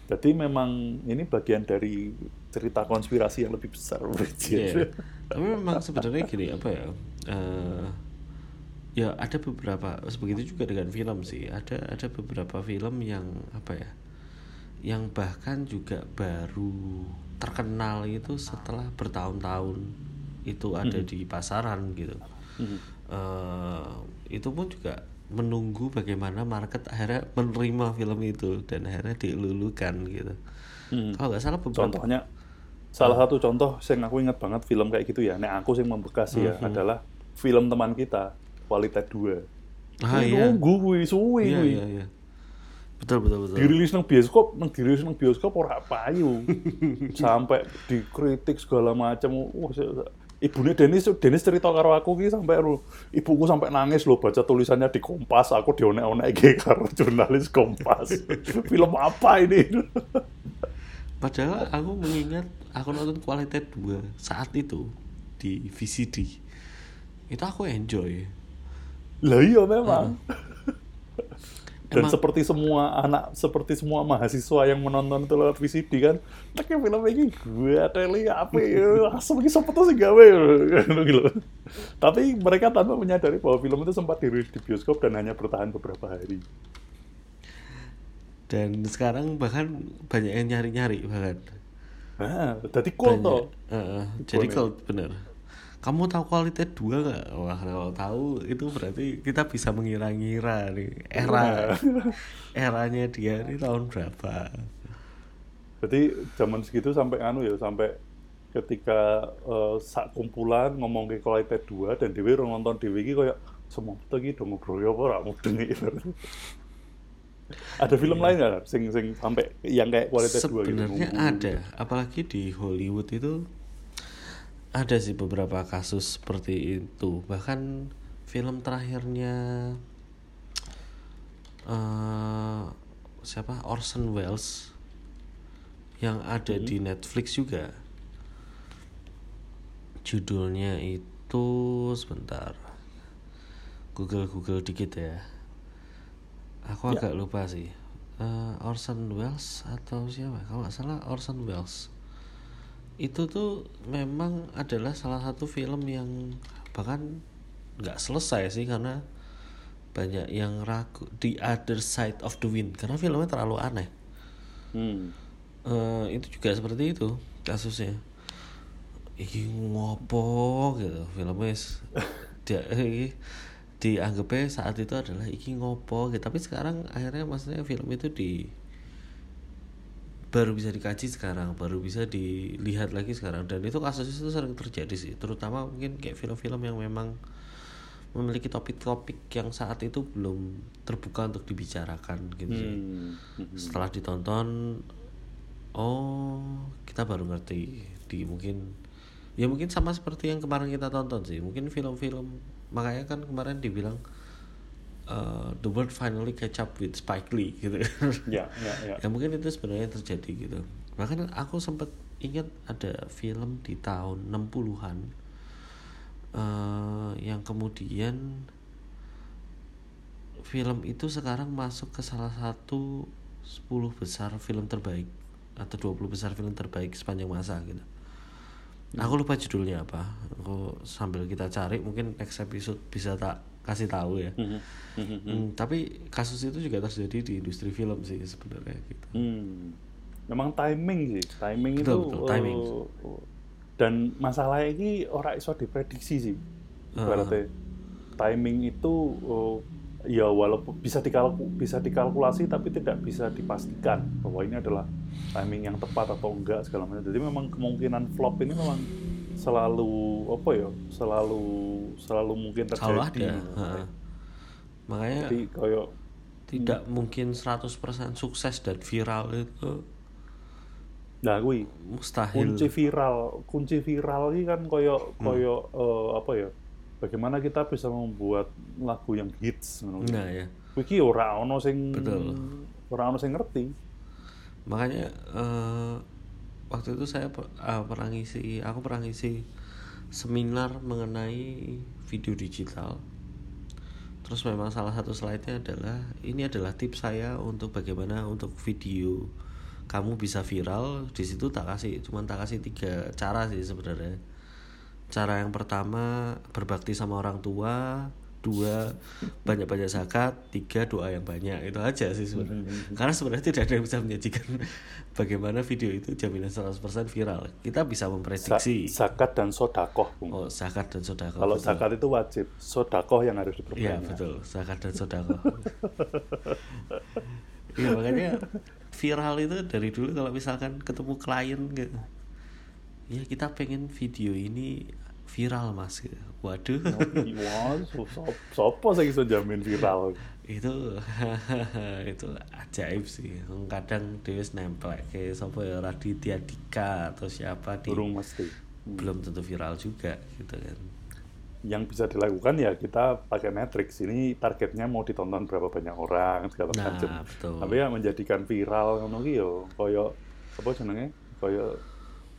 Jadi memang ini bagian dari cerita konspirasi yang lebih besar. Iya. Tapi memang sebenarnya gini apa ya? eh, ya ada beberapa begitu juga dengan film sih. Ada ada beberapa film yang apa ya? Yang bahkan juga baru terkenal itu setelah bertahun-tahun itu ada di pasaran gitu. Hmm. Eh, itu pun juga menunggu bagaimana market akhirnya menerima film itu dan akhirnya dilulukan gitu. Hmm. Kalau nggak salah beberapa Contohnya, salah satu contoh yang aku ingat banget film kayak gitu ya, nek aku yang membekas ya, Mhm. adalah film teman kita, Kualitas 2. Ah, Kuwi iya. Nunggu kuwi suwe Iya kuwi. iya iya. Betul betul betul. Dirilis nang bioskop, nang dirilis nang bioskop ora payu. sampai dikritik segala macam. Wah, Ibunya Denis, Denis cerita karo aku ki sampai ru- ibuku sampai nangis loh baca tulisannya di Kompas, aku dionek-onek ge karo jurnalis Kompas. Film apa ini? Padahal aku mengingat aku nonton kualitas 2 saat itu di VCD. Itu aku enjoy. Lah iya memang. Dan Emang- seperti semua anak, seperti semua mahasiswa yang menonton itu lewat VCD kan, tak film ini gue teli apa ya, asal ini siapa tuh sih gawe gitu. Tapi mereka tanpa menyadari bahwa film itu sempat dirilis di bioskop dan hanya bertahan beberapa hari. Dan sekarang bahkan banyak yang nyari-nyari bahkan. Nah, jadi cool toh. Heeh, jadi kalau bener. Kamu tahu kualitas dua nggak? Wah kalau tahu itu berarti kita bisa mengira-ngira nih era eranya dia ini tahun berapa. Jadi zaman segitu sampai anu ya, sampai ketika eh, sak kumpulan ngomong ke kualitas dua dan dewi nonton dewi iki kayak semua iki dong ngobrol ya apa mudeng. Ada film lain nggak sing sing sampai yang kayak kualitas dua gitu? Sebenarnya ada, apalagi di Hollywood itu ada sih beberapa kasus seperti itu. Bahkan film terakhirnya eh siapa Orson Welles yang ada di Netflix juga. Judulnya itu sebentar. Google Google dikit ya. Aku Ya. agak lupa sih. Eh, Orson Welles atau siapa? Kalau nggak salah Orson Welles. Itu tuh memang adalah salah satu film yang bahkan nggak selesai sih karena banyak yang ragu The Other Side of the Wind karena filmnya terlalu aneh. Hmm. Eh, itu juga seperti itu kasusnya. Iki ngopo gitu filmnya dia iki dianggapnya saat itu adalah iki ngopo gitu. Tapi sekarang akhirnya maksudnya film itu di baru bisa dikaji sekarang, baru bisa dilihat lagi sekarang dan itu kasus itu sering terjadi sih, terutama mungkin kayak film-film yang memang memiliki topik-topik yang saat itu belum terbuka untuk dibicarakan gitu sih Hmm. Hmm. setelah ditonton oh kita baru ngerti di mungkin ya mungkin sama seperti yang kemarin kita tonton sih mungkin film-film makanya kan kemarin dibilang uh, the world finally catch up with Spike Lee gitu. Ya, ya, ya. ya mungkin itu sebenarnya terjadi gitu. Bahkan aku sempat ingat ada film di tahun 60-an eh, yang kemudian film itu sekarang masuk ke salah satu 10 besar film terbaik atau 20 besar film terbaik sepanjang masa gitu. Aku lupa judulnya apa. Aku sambil kita cari mungkin next episode bisa tak kasih tahu ya Hmm. Hmm. Hmm, tapi kasus itu juga terjadi di industri film sih sebenarnya gitu. Hmm. Memang timing sih, timing Betul, itu betul, timing. eh, dan masalah ini orang iso diprediksi sih. Berarti timing itu eh, ya walaupun bisa dikalku, bisa dikalkulasi tapi tidak bisa dipastikan bahwa ini adalah timing yang tepat atau enggak segala macam. Jadi memang kemungkinan flop ini memang selalu apa ya? Selalu selalu mungkin terjadi. Selalu ada. Makanya Jadi kayak tidak mungkin 100% sukses dan viral itu nah gue mustahil. kunci viral kunci viral ini kan koyo Hmm. koyo eh, apa ya bagaimana kita bisa membuat lagu yang hits ngono Nah ya. iki ora ono sing Betul. ora ono sing ngerti Makanya eh, waktu itu saya ah, pernah ngisi, aku pernah ngisi seminar mengenai video digital. Terus memang salah satu slide-nya adalah ini adalah tips saya untuk bagaimana untuk video kamu bisa viral. Di situ tak kasih, cuman tak kasih tiga cara sih sebenarnya. Cara yang pertama berbakti sama orang tua, dua banyak-banyak zakat, tiga doa yang banyak. Itu aja sih sebenarnya. Karena sebenarnya tidak ada yang bisa menyajikan bagaimana video itu jaminan 100% viral. Kita bisa Sa- memprediksi. zakat dan sodakoh Bung. Oh, zakat dan sodako. kalau betul. zakat itu wajib sodakoh yang harus Iya diperbanyak betul, zakat dan sodako. Iya makanya viral itu dari dulu kalau misalkan ketemu klien gitu, ya kita pengen video ini viral mas. Waduh, sopo sing iso jamin viral? Itu itu ajaib sih. Kadang dia nempel kayak siapa ya Raditya Dika atau siapa di burung mesti. belum tentu viral juga gitu kan. yang bisa dilakukan ya kita pakai matrix. Ini targetnya mau ditonton berapa banyak orang segala Nah, macam tapi ya menjadikan viral ngono ki yo koyo apa jenenge? Koyo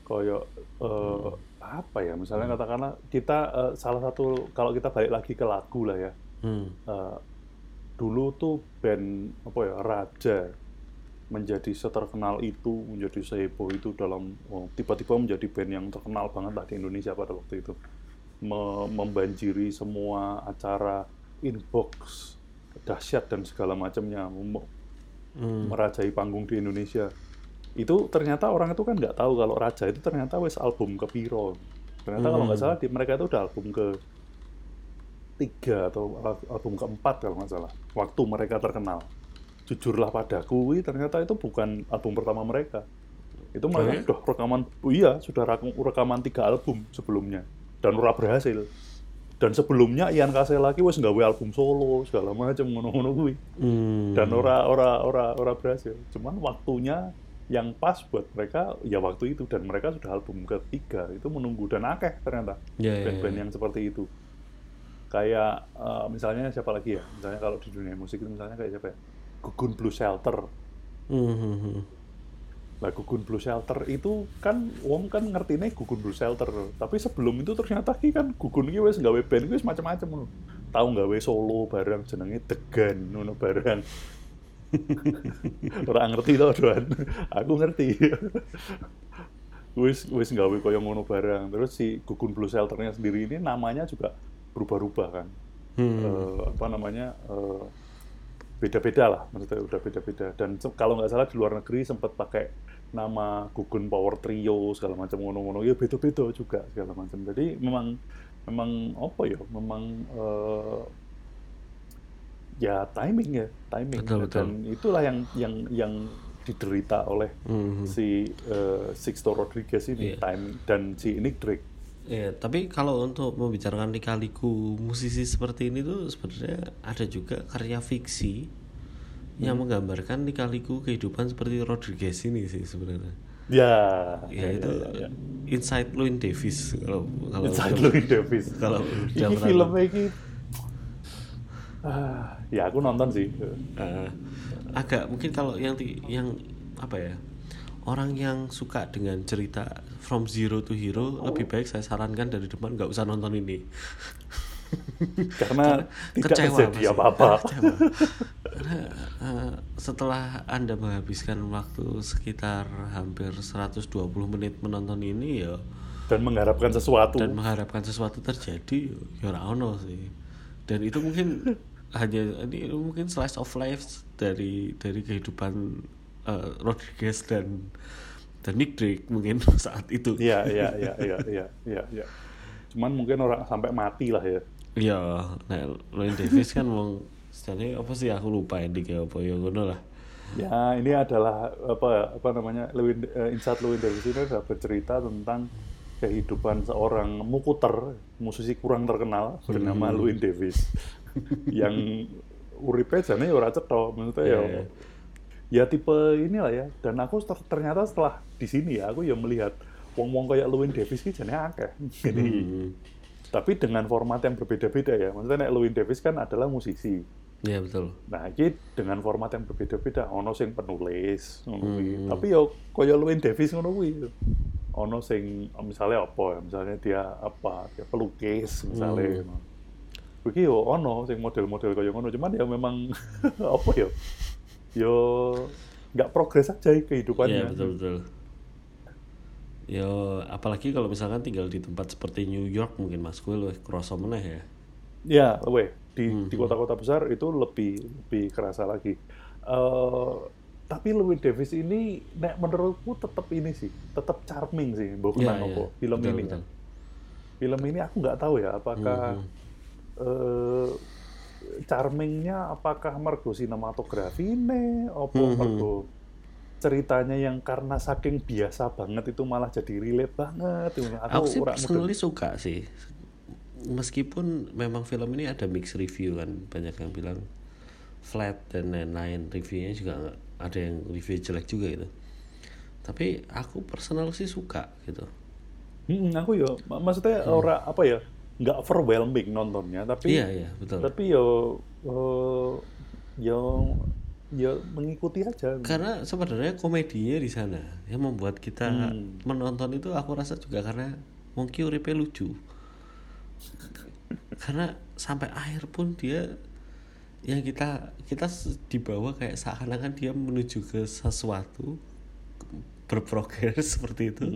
koyo eh, apa ya misalnya katakanlah kita eh, salah satu kalau kita balik lagi ke lagu lah ya Hmm. eh, dulu tuh band apa ya Raja menjadi seterkenal itu, menjadi seheboh itu dalam oh, tiba-tiba menjadi band yang terkenal banget lah di Indonesia pada waktu itu. Me- membanjiri semua acara inbox dahsyat dan segala macamnya Hmm. merajai panggung di Indonesia. Itu ternyata orang itu kan nggak tahu kalau Raja itu ternyata wes album ke Piro. Ternyata kalau nggak Hmm. salah di mereka itu udah album ke tiga atau al- album keempat kalau nggak salah. Waktu mereka terkenal. Jujurlah padaku, ternyata itu bukan album pertama mereka. Itu mereka Oh, sudah rekaman, oh iya sudah rekaman tiga album sebelumnya dan ora berhasil. Dan sebelumnya Ian Kasel lagi wes nggawe album solo segala macam ngono-ngono kuwi Hmm. dan ora ora ora ora berhasil. Cuman waktunya yang pas buat mereka ya waktu itu dan mereka sudah album ketiga itu menunggu dan akeh ternyata Ya, ya, band-band ya. yang seperti itu. Kayak eh, misalnya siapa lagi ya? Misalnya kalau di dunia musik itu misalnya kayak siapa ya? Gugun Blue Shelter. Hmm, hmm, hmm. Nah, Gugun Blue Shelter itu kan wong kan ngertine Gugun Blue Shelter. Tapi sebelum itu ternyata ki kan Gugun iki wis gawe band wis macam-macam. Tahu gawe solo bareng jenenge Degan ngono bareng. Ora ngerti to, Doan. Aku ngerti. wis wis gawe koyo ngono bareng. Terus si Gugun Blue Shelternya sendiri ini namanya juga berubah-ubah kan. Hmm. Eh, apa namanya? eh, beda-beda lah maksudnya udah beda-beda dan kalau nggak salah di luar negeri sempat pakai nama Gugun Power Trio segala macam ngono-ngono ya beda-beda juga segala macam jadi memang memang apa ya memang eh, ya timing ya timing Betul, betul. dan itulah yang yang yang diderita oleh Hmm. si eh, Sixto Rodriguez ini Iya. timing dan si Nick Drake Ya, tapi kalau untuk membicarakan lika-liku musisi seperti ini tuh sebenarnya ada juga karya fiksi yang Hmm. menggambarkan lika-liku kehidupan seperti Rodriguez ini sih sebenarnya. ya Ya, itu ya, ya. Inside Louis Davis kalau kalau Inside Louis Davis kalau ini filmnya ini ah, ya aku nonton sih. Eh, agak mungkin kalau yang yang apa ya orang yang suka dengan cerita from zero to hero lebih baik saya sarankan dari depan nggak usah nonton ini. Karena tidak Kecewa terjadi pasti. apa-apa. Karena eh, setelah anda menghabiskan waktu sekitar hampir 120 menit menonton ini ya. Dan mengharapkan sesuatu. Dan mengharapkan sesuatu terjadi ya ora ono sih. Dan itu mungkin hanya ini mungkin slice of life dari dari kehidupan eh, Rodriguez dan dan Nick Drake mungkin saat itu Iya, iya, iya, iya, iya, iya, iya. Cuman mungkin orang sampai mati lah ya. Iya, nah Lloyd Davis kan mau sebenarnya apa sih aku lupa endingnya apa ya ngono lah. Ya, ini adalah apa apa namanya Lewin eh, Inside Lewin Davis ini adalah bercerita tentang kehidupan seorang mukuter musisi kurang terkenal bernama Lewin Davis yang uripe jane ya ora cetha maksudnya ya Iya. ya tipe inilah ya dan aku ter- ternyata setelah di sini ya aku ya melihat wong-wong kayak Lewin Davis ini jane akeh Jadi, Hmm. tapi dengan format yang berbeda-beda ya maksudnya nek Lewin Davis kan adalah musisi Iya betul. Nah, ini dengan format yang berbeda-beda. Ono sing penulis. Hmm. Tapi yo kaya Lewin Davis ngono kuwi. Ono sing misalnya apa ya? Misalnya dia apa? Dia pelukis misalnya. Hmm. Iki yo ono sing model-model kaya ngono. Cuman ya memang apa ya? Yo nggak progres aja kehidupannya. Iya betul betul. Ya apalagi kalau misalkan tinggal di tempat seperti New York mungkin Mas gue lebih kerasa meneh ya. Ya, weh di Hmm. di kota-kota besar itu lebih lebih kerasa lagi. Eh tapi Louis Davis ini, nek menurutku tetap ini sih, tetap charming sih, Iya, kenang iya. apa film Betul, ini. betul. Film ini aku nggak tahu ya, apakah Mhm. Eh charmingnya apakah mergo sinematografi ini, apa Mhm. mergo ceritanya yang karena saking biasa banget itu malah jadi relate banget. Aku, Aku sih personally suka sih. Meskipun memang film ini ada mix review kan, banyak yang bilang flat dan lain-lain reviewnya juga ada yang review jelek juga gitu. Tapi aku personal sih suka gitu. Hmm, aku ya, mak- maksudnya ora apa ya, nggak overwhelming nontonnya, tapi Iya iya betul. tapi yo yo yo mengikuti aja. Karena sebenarnya komedinya di sana yang membuat kita Hmm. menonton itu aku rasa juga karena Monkey uripe lucu. karena sampai akhir pun dia yang kita kita dibawa kayak seakan-akan dia menuju ke sesuatu berprogres seperti itu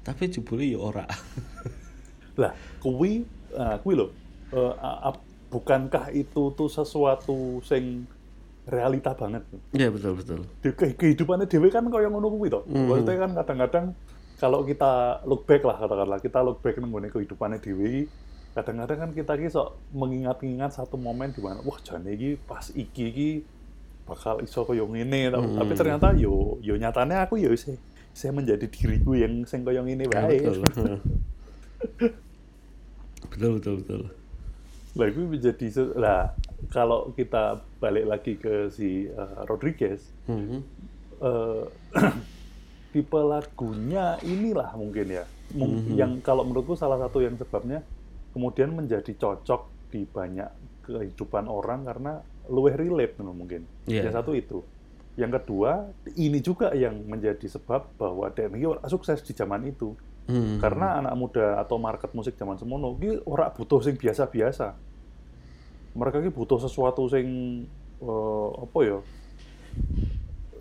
tapi jebule ya ora Lah, kuwi ah, kuwi lho. eh, a- a- bukankah itu tuh sesuatu sing realita banget? ya betul betul Di ke- kehidupannya dewe kan kaya ngono kuwi to. Maksudnya kan kadang-kadang kalau kita look back lah katakanlah kita look back ngene kehidupannya dewe kadang-kadang kan kita ki sok mengingat-ingat satu momen di mana wah jane iki pas iki iki bakal iso kaya ngene tau. tapi ternyata yo yo nyatane aku yo isih saya menjadi diriku yang sing kaya ngene Ya, wae. betul betul betul. Lah itu menjadi lah kalau kita balik lagi ke si eh, Rodriguez Mhm. eh, tipe lagunya inilah mungkin ya. Mung- yang kalau menurutku salah satu yang sebabnya kemudian menjadi cocok di banyak kehidupan orang karena luwih relate mungkin. Iya. yang satu itu. Yang kedua ini juga yang menjadi sebab bahwa ora sukses di zaman itu Mhm. karena anak muda atau market musik zaman semono ki ora butuh sing biasa-biasa. Mereka ki butuh sesuatu sing eh, apa ya?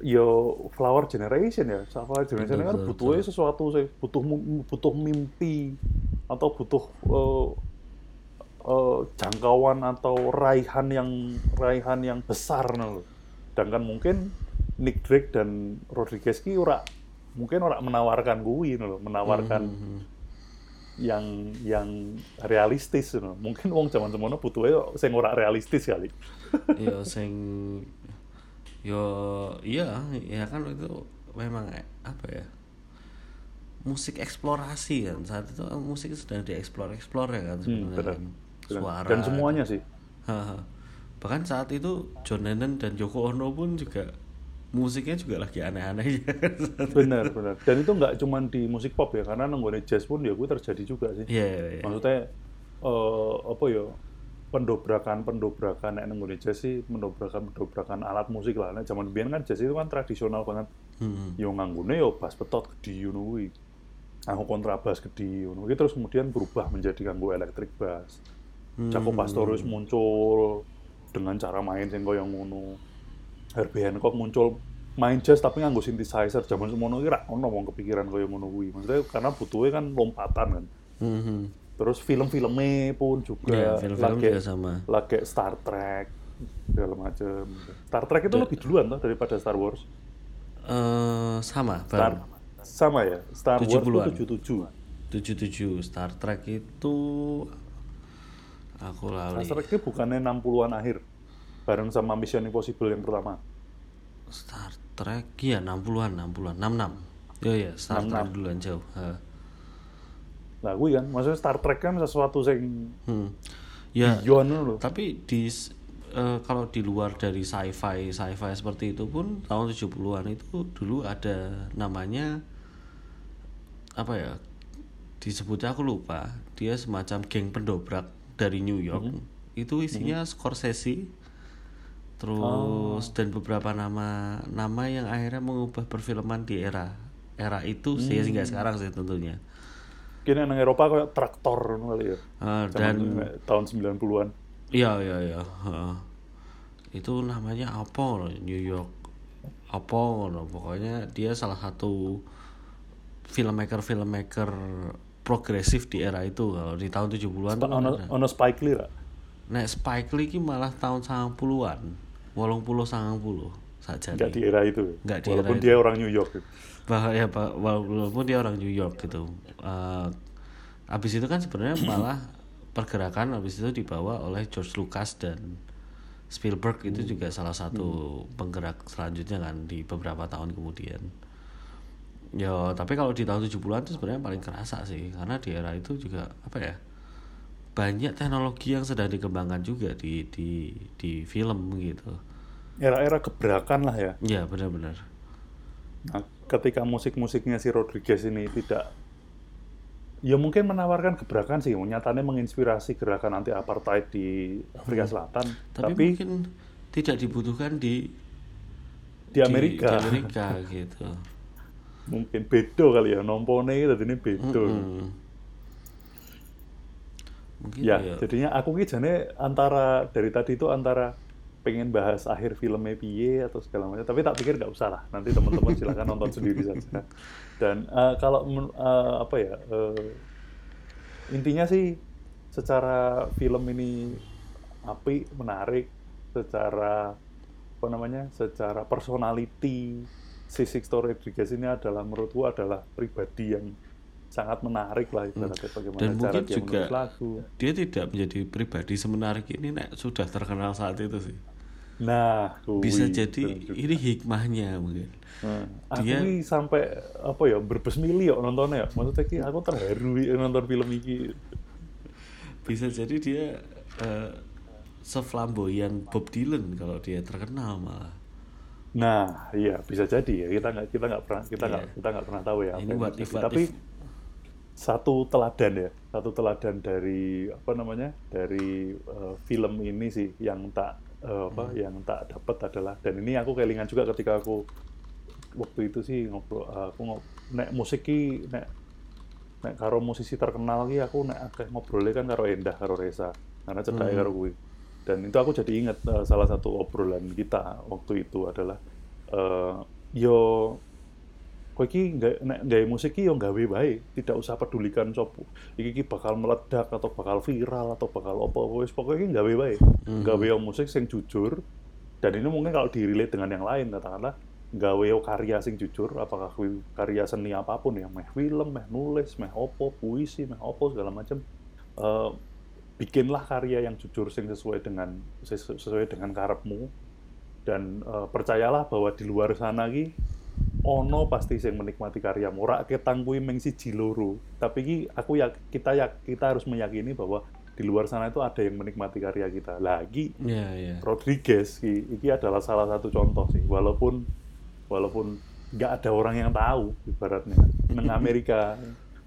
Yo flower generation ya. Flower generation Betul, kan betul, butuhnya sesuatu sing butuh butuh mimpi atau butuh eh, eh, jangkauan atau raihan yang raihan yang besar no. Sedangkan mungkin Nick Drake dan Rodriguez ki ora mungkin ora menawarkan gue no, menawarkan Mhm. yang yang realistis no. Mungkin wong zaman semono butuhnya sing ora realistis kali. yo sing yo iya ya kan itu memang eh, apa ya musik eksplorasi kan saat itu kan musik sedang dieksplor eksplor ya kan Hmm, sebenarnya benar. kan. Benar. suara Dan semuanya sih. Haha. bahkan saat itu John Lennon dan Yoko Ono pun juga musiknya juga lagi aneh-aneh ya Benar, benar. Dan itu nggak cuma di musik pop ya, karena nenggone jazz pun ya gue terjadi juga sih. Iya, iya, iya. Maksudnya eh, apa ya? pendobrakan pendobrakan nek nenggone jazz sih pendobrakan pendobrakan alat musik lah. Nek zaman biyen kan jazz itu kan tradisional banget. Hmm. Yo nganggone yo bass petot gede ngono kuwi. Aku kontrabas gede ngono terus kemudian berubah menjadi kanggo electric bass. Jaco Pastorius muncul dengan cara main sing koyo ngono. Herbie Hancock muncul main jazz tapi nganggo synthesizer zaman semono iki ra ono wong kepikiran koyo ngono kuwi. Maksudnya karena butuhnya kan lompatan kan. Mhm. Terus film-filmnya pun juga Iya, film-film lagi, juga sama. lagi Star Trek segala macam. Star Trek itu lebih duluan toh daripada Star Wars. Eh, sama Star sama ya. Star Wars 70-an. itu 77. 77 Star Trek itu aku lali Star Trek itu bukannya 60-an akhir bareng sama Mission Impossible yang pertama. Star Trek iya 60-an 60-an 66 ya ya Star Trek duluan jauh Ha. Nah, gue kan, maksudnya Star Trek kan sesuatu yang Hmm. ya loh. tapi di eh, kalau di luar dari sci-fi sci-fi seperti itu pun tahun 70-an itu dulu ada namanya apa ya disebutnya aku lupa dia semacam geng pendobrak dari New York itu isinya Scorsese terus dan beberapa nama nama yang akhirnya mengubah perfilman di era era itu sih hingga sekarang sih tentunya Kini yang Eropa kayak traktor kali ya. Zaman dan tahun 90-an. Iya iya iya. heeh. Itu namanya apa? New York. Apa. Pokoknya dia salah satu filmmaker filmmaker progresif di era itu kalau di tahun 70-an tuh kan Ono ono Spike Lee lah. Nek Spike Lee ki malah tahun 90-an. 80 90 saja. Enggak di era itu. Nggak di era Walaupun itu. dia orang New York. Bah ya Pak, walaupun dia orang New York gitu. Eh, abis itu kan sebenarnya malah pergerakan abis itu dibawa oleh George Lucas dan Spielberg itu juga salah satu penggerak selanjutnya kan di beberapa tahun kemudian. Ya, tapi kalau di tahun 70-an itu sebenarnya paling kerasa sih karena di era itu juga apa ya? Banyak teknologi yang sedang dikembangkan juga di di di film gitu. Era-era gebrakan lah ya. Ya, benar-benar. Nah, ketika musik-musiknya si Rodriguez ini tidak ya mungkin menawarkan gebrakan sih, nyatanya menginspirasi gerakan anti apartheid di Afrika Selatan, Hmm. Tapi, tapi, mungkin tidak dibutuhkan di di Amerika di Amerika gitu. mungkin beda kali ya, nompone tadi ini beda. Hmm. Mungkin Ya, ya. jadinya aku ki jane antara dari tadi itu antara pengen bahas akhir filmnya piye atau segala macam tapi tak pikir nggak usah lah nanti teman-teman silahkan nonton sendiri saja dan uh, kalau uh, apa ya uh, intinya sih secara film ini api menarik secara apa namanya secara personality si Sixto Rodriguez ini adalah menurutku adalah pribadi yang sangat menarik lah ibaratnya Hmm. bagaimana dan cara mungkin dia juga lagu. dia tidak menjadi pribadi semenarik ini nek sudah terkenal saat itu sih Nah, bisa kui, jadi bener juga. ini hikmahnya mungkin Nah, aku dia- ini sampai apa ya berbesmili ya nontonnya ya. Maksudnya ki aku terharu nonton film ini. bisa jadi dia eh, seflamboyan Bob Dylan kalau dia terkenal malah Nah, iya bisa jadi ya. Kita nggak kita nggak pernah kita nggak Iya. kita nggak pernah tahu ya. Ini what if, what Tapi if. Satu teladan ya, satu teladan dari apa namanya dari eh, film ini sih yang tak eh, apa Hmm. yang tak dapat adalah dan ini aku kelingan juga ketika aku waktu itu sih ngobrol eh, aku ngob nek musik ki nek nek karo musisi terkenal ki aku nek akeh ngobrolnya kan karo Endah karo Reza karena cedake Hmm. karo kuwi dan itu aku jadi ingat eh, salah satu obrolan kita waktu itu adalah eh, yo kowe iki nek gawe musik ki yo gawe bae tidak usah pedulikan sop iki ki bakal meledak atau bakal viral atau bakal apa wis pokoknya ki gawe bae Hmm. gawe yo musik sing jujur dan ini mungkin kalau direlate dengan yang lain katakanlah gawe yo karya sing jujur apakah karya seni apa pun ya meh film meh nulis meh opo puisi meh opo segala macam Eh, bikinlah karya yang jujur sing sesuai dengan sesu- sesuai dengan karepmu dan eh, percayalah bahwa di luar sana ki ono pasti sing menikmati karyamu ora ketang kuwi meng siji loro. Tapi ki aku ya kita ya kita harus meyakini bahwa di luar sana itu ada yang menikmati karya kita. Lagi ya ya Rodriguez ki, iki adalah salah satu contoh sih. Walaupun walaupun nggak ada orang yang tahu ibaratnya. Neng Amerika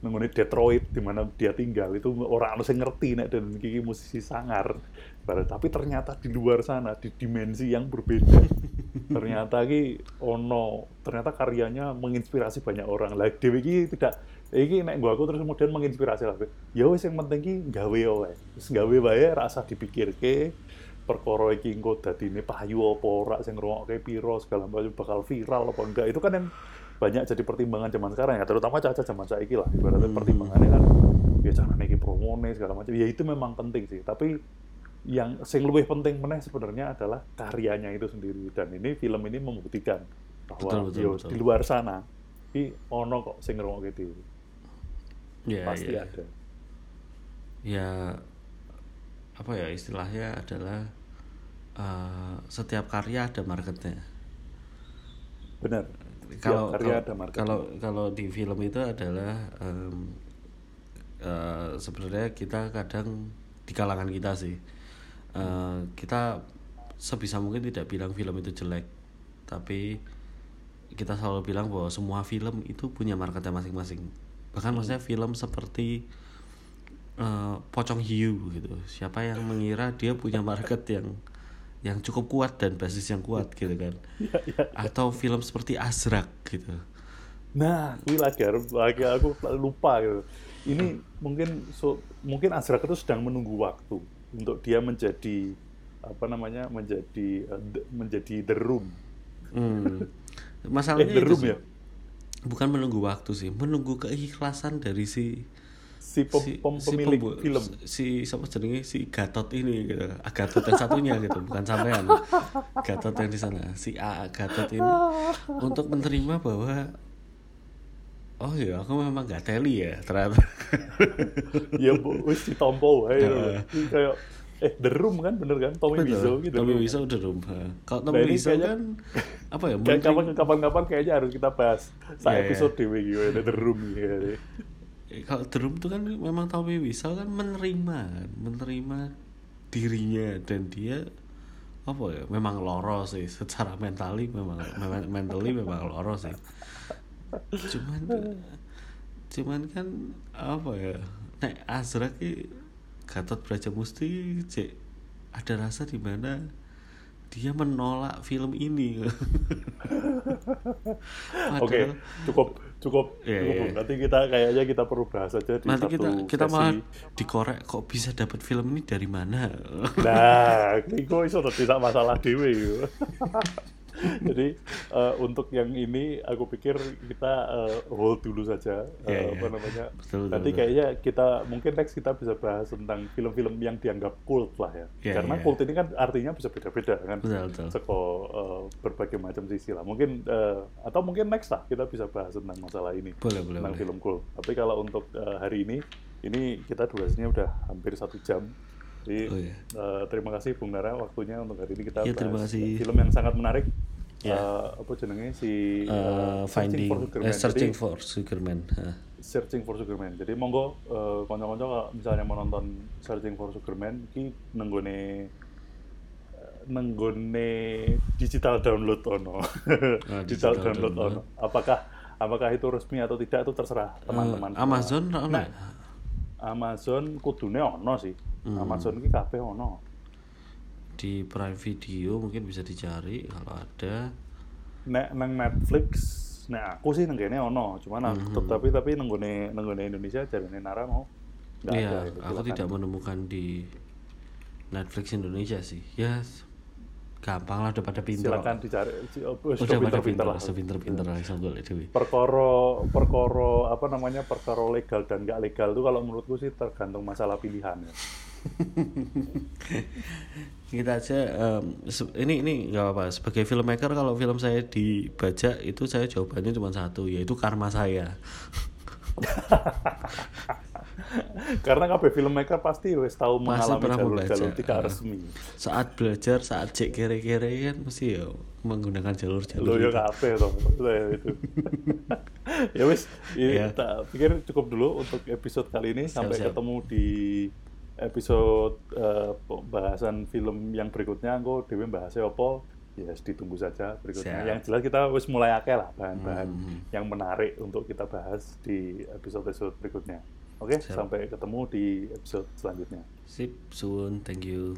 mengenai Detroit di mana dia tinggal itu orang harus ngerti nek dan kiki musisi sangar. Ibarat tapi ternyata di luar sana di dimensi yang berbeda ternyata ki ono ternyata karyanya menginspirasi banyak orang. Lah dewi ki tidak iki nek gua aku terus kemudian menginspirasi lah ya wis yang penting ki gawe wae wis gawe wae rasa dipikirke perkara iki engko dadine payu apa ora sing ngrungokke piro segala macam bakal viral apa enggak. Itu kan yang banyak jadi pertimbangan zaman sekarang ya terutama caca zaman saiki lah. Ibaratnya Hmm. pertimbangannya kan ya jangan iki promone segala macam. Ya itu memang penting sih. Tapi yang sing lebih penting meneh sebenarnya adalah karyanya itu sendiri. Dan ini film ini membuktikan bahwa Betul, betul, yo, betul. di luar sana ini ono kok sing ngrungokke dhewe. Ya pasti ya ada. Ya apa ya istilahnya adalah eh, setiap karya ada marketnya. Benar. Kalau karya kalau- ada market kalau kalau di film itu adalah em, eh, sebenarnya kita kadang di kalangan kita sih eh, kita sebisa mungkin tidak bilang film itu jelek tapi kita selalu bilang bahwa semua film itu punya marketnya masing-masing. Bahkan maksudnya film seperti eh, pocong hiu gitu. Siapa yang mengira dia punya market yang yang cukup kuat dan basis yang kuat gitu kan? Atau film seperti Azrak gitu. Nah, ini lagi, lagi aku lupa gitu. Ini mungkin so- mungkin Azrak itu sedang menunggu waktu untuk dia menjadi apa namanya menjadi eh, the- menjadi the room. Hmm. Eh, masalahnya the itu room sih. ya. bukan menunggu waktu sih menunggu keikhlasan dari si Si, pem- si, pem- si pemilik pembu- film. si siapa jenenge si Gatot ini gitu. Gatot yang satunya gitu bukan sampean Gatot yang di sana si A Gatot ini untuk menerima bahwa oh iya aku memang gak teli ya ternyata ya bu, wis ditompo wae. Kayak eh the room kan bener kan Tommy Wiseau gitu. Tommy. Wiseau udah rum kalau Nah, Tommy ini Wiseau kan apa ya Kayak menteri- kapan kapan-kapan kayaknya harus kita bahas sa Iya, iya. episode dewe gitu ya, the room gitu. Kalau The Room tuh kan memang Tommy Wiseau kan menerima menerima dirinya dan dia apa ya memang loro sih secara mentali memang memang mentally memang loro sih cuman cuman kan apa ya nek Azra ki Gatot Brajamusti cek ada rasa di mana dia menolak film ini Oke, cukup cukup Iya, cukup. iya. Nanti kita kayaknya kita perlu bahas aja di nanti satu kita kita sesi. malah dikorek kok bisa dapat film ini dari mana Nah, iku iso tidak masalah dewe yo. Jadi eh, untuk yang ini aku pikir kita eh, hold dulu saja eh, Iya, iya. apa namanya. Betul, Nanti betul. kayaknya kita mungkin next kita bisa bahas tentang film-film yang dianggap cult lah ya. Iya, Karena iya. cult ini kan artinya bisa beda-beda kan. Betul, betul. Seko eh, berbagai macam sisi lah. Mungkin eh, atau mungkin next lah kita bisa bahas tentang masalah ini boleh boleh tentang boleh film cult. Tapi kalau untuk eh, hari ini, ini kita durasinya udah hampir satu jam. Jadi Oh, iya. eh, terima kasih Bung Nara waktunya untuk hari ini kita bahas terima kasih. film yang sangat menarik. Iya. Eh, apa jenenge si Eh, eh, finding for Superman. eh, searching Jadi, for Superman Hah. Searching for Superman. Jadi monggo konco-konco kalau misalnya mau nonton Searching for Superman iki nenggone nenggone digital download ono. digital, digital download, download. ono. Apakah apakah itu resmi atau tidak itu terserah teman-teman. Eh, Amazon Nah, ya? Amazon kudune ono sih. Hmm. Amazon iki kabeh ono. di Prime Video mungkin bisa dicari kalau ada Nek nang Netflix, nek aku sih nang kene ono, cuman aku Hmm. tapi tapi nenggone nenggone Indonesia jarine Nara mau Iya, aku tidak menemukan di Netflix Indonesia sih. Ya, gampang lah udah pada pinter. silakan dicari si- oh, Udah pada pinter, lah. sepinter-pinter lah golek dhewe. Perkara perkara apa namanya perkara legal dan nggak legal itu kalau menurutku sih tergantung masalah pilihan ya. Kita aja se- ini ini nggak apa-apa. Sebagai filmmaker kalau film saya dibajak itu saya jawabannya cuma satu yaitu karma saya. Karena kabeh filmmaker pasti wis tahu mengalami jalur-jalur resmi. Saat belajar, saat cek kere-kere kan mesti ya menggunakan Lo jalur-jalur ya itu. kabeh. Saya itu. ya wis, ini Iya. tak pikir cukup dulu untuk episode kali ini sampai Siap-siap. ketemu di episode bahasan film yang berikutnya engko dhewe bahasnya apa ya yes, ditunggu saja berikutnya. Siap. Yang jelas kita wis mulai akeh lah bahan-bahan Hmm. yang menarik untuk kita bahas di episode-episode berikutnya. Oke, Siap. sampai ketemu di episode selanjutnya. Sip, soon, thank you.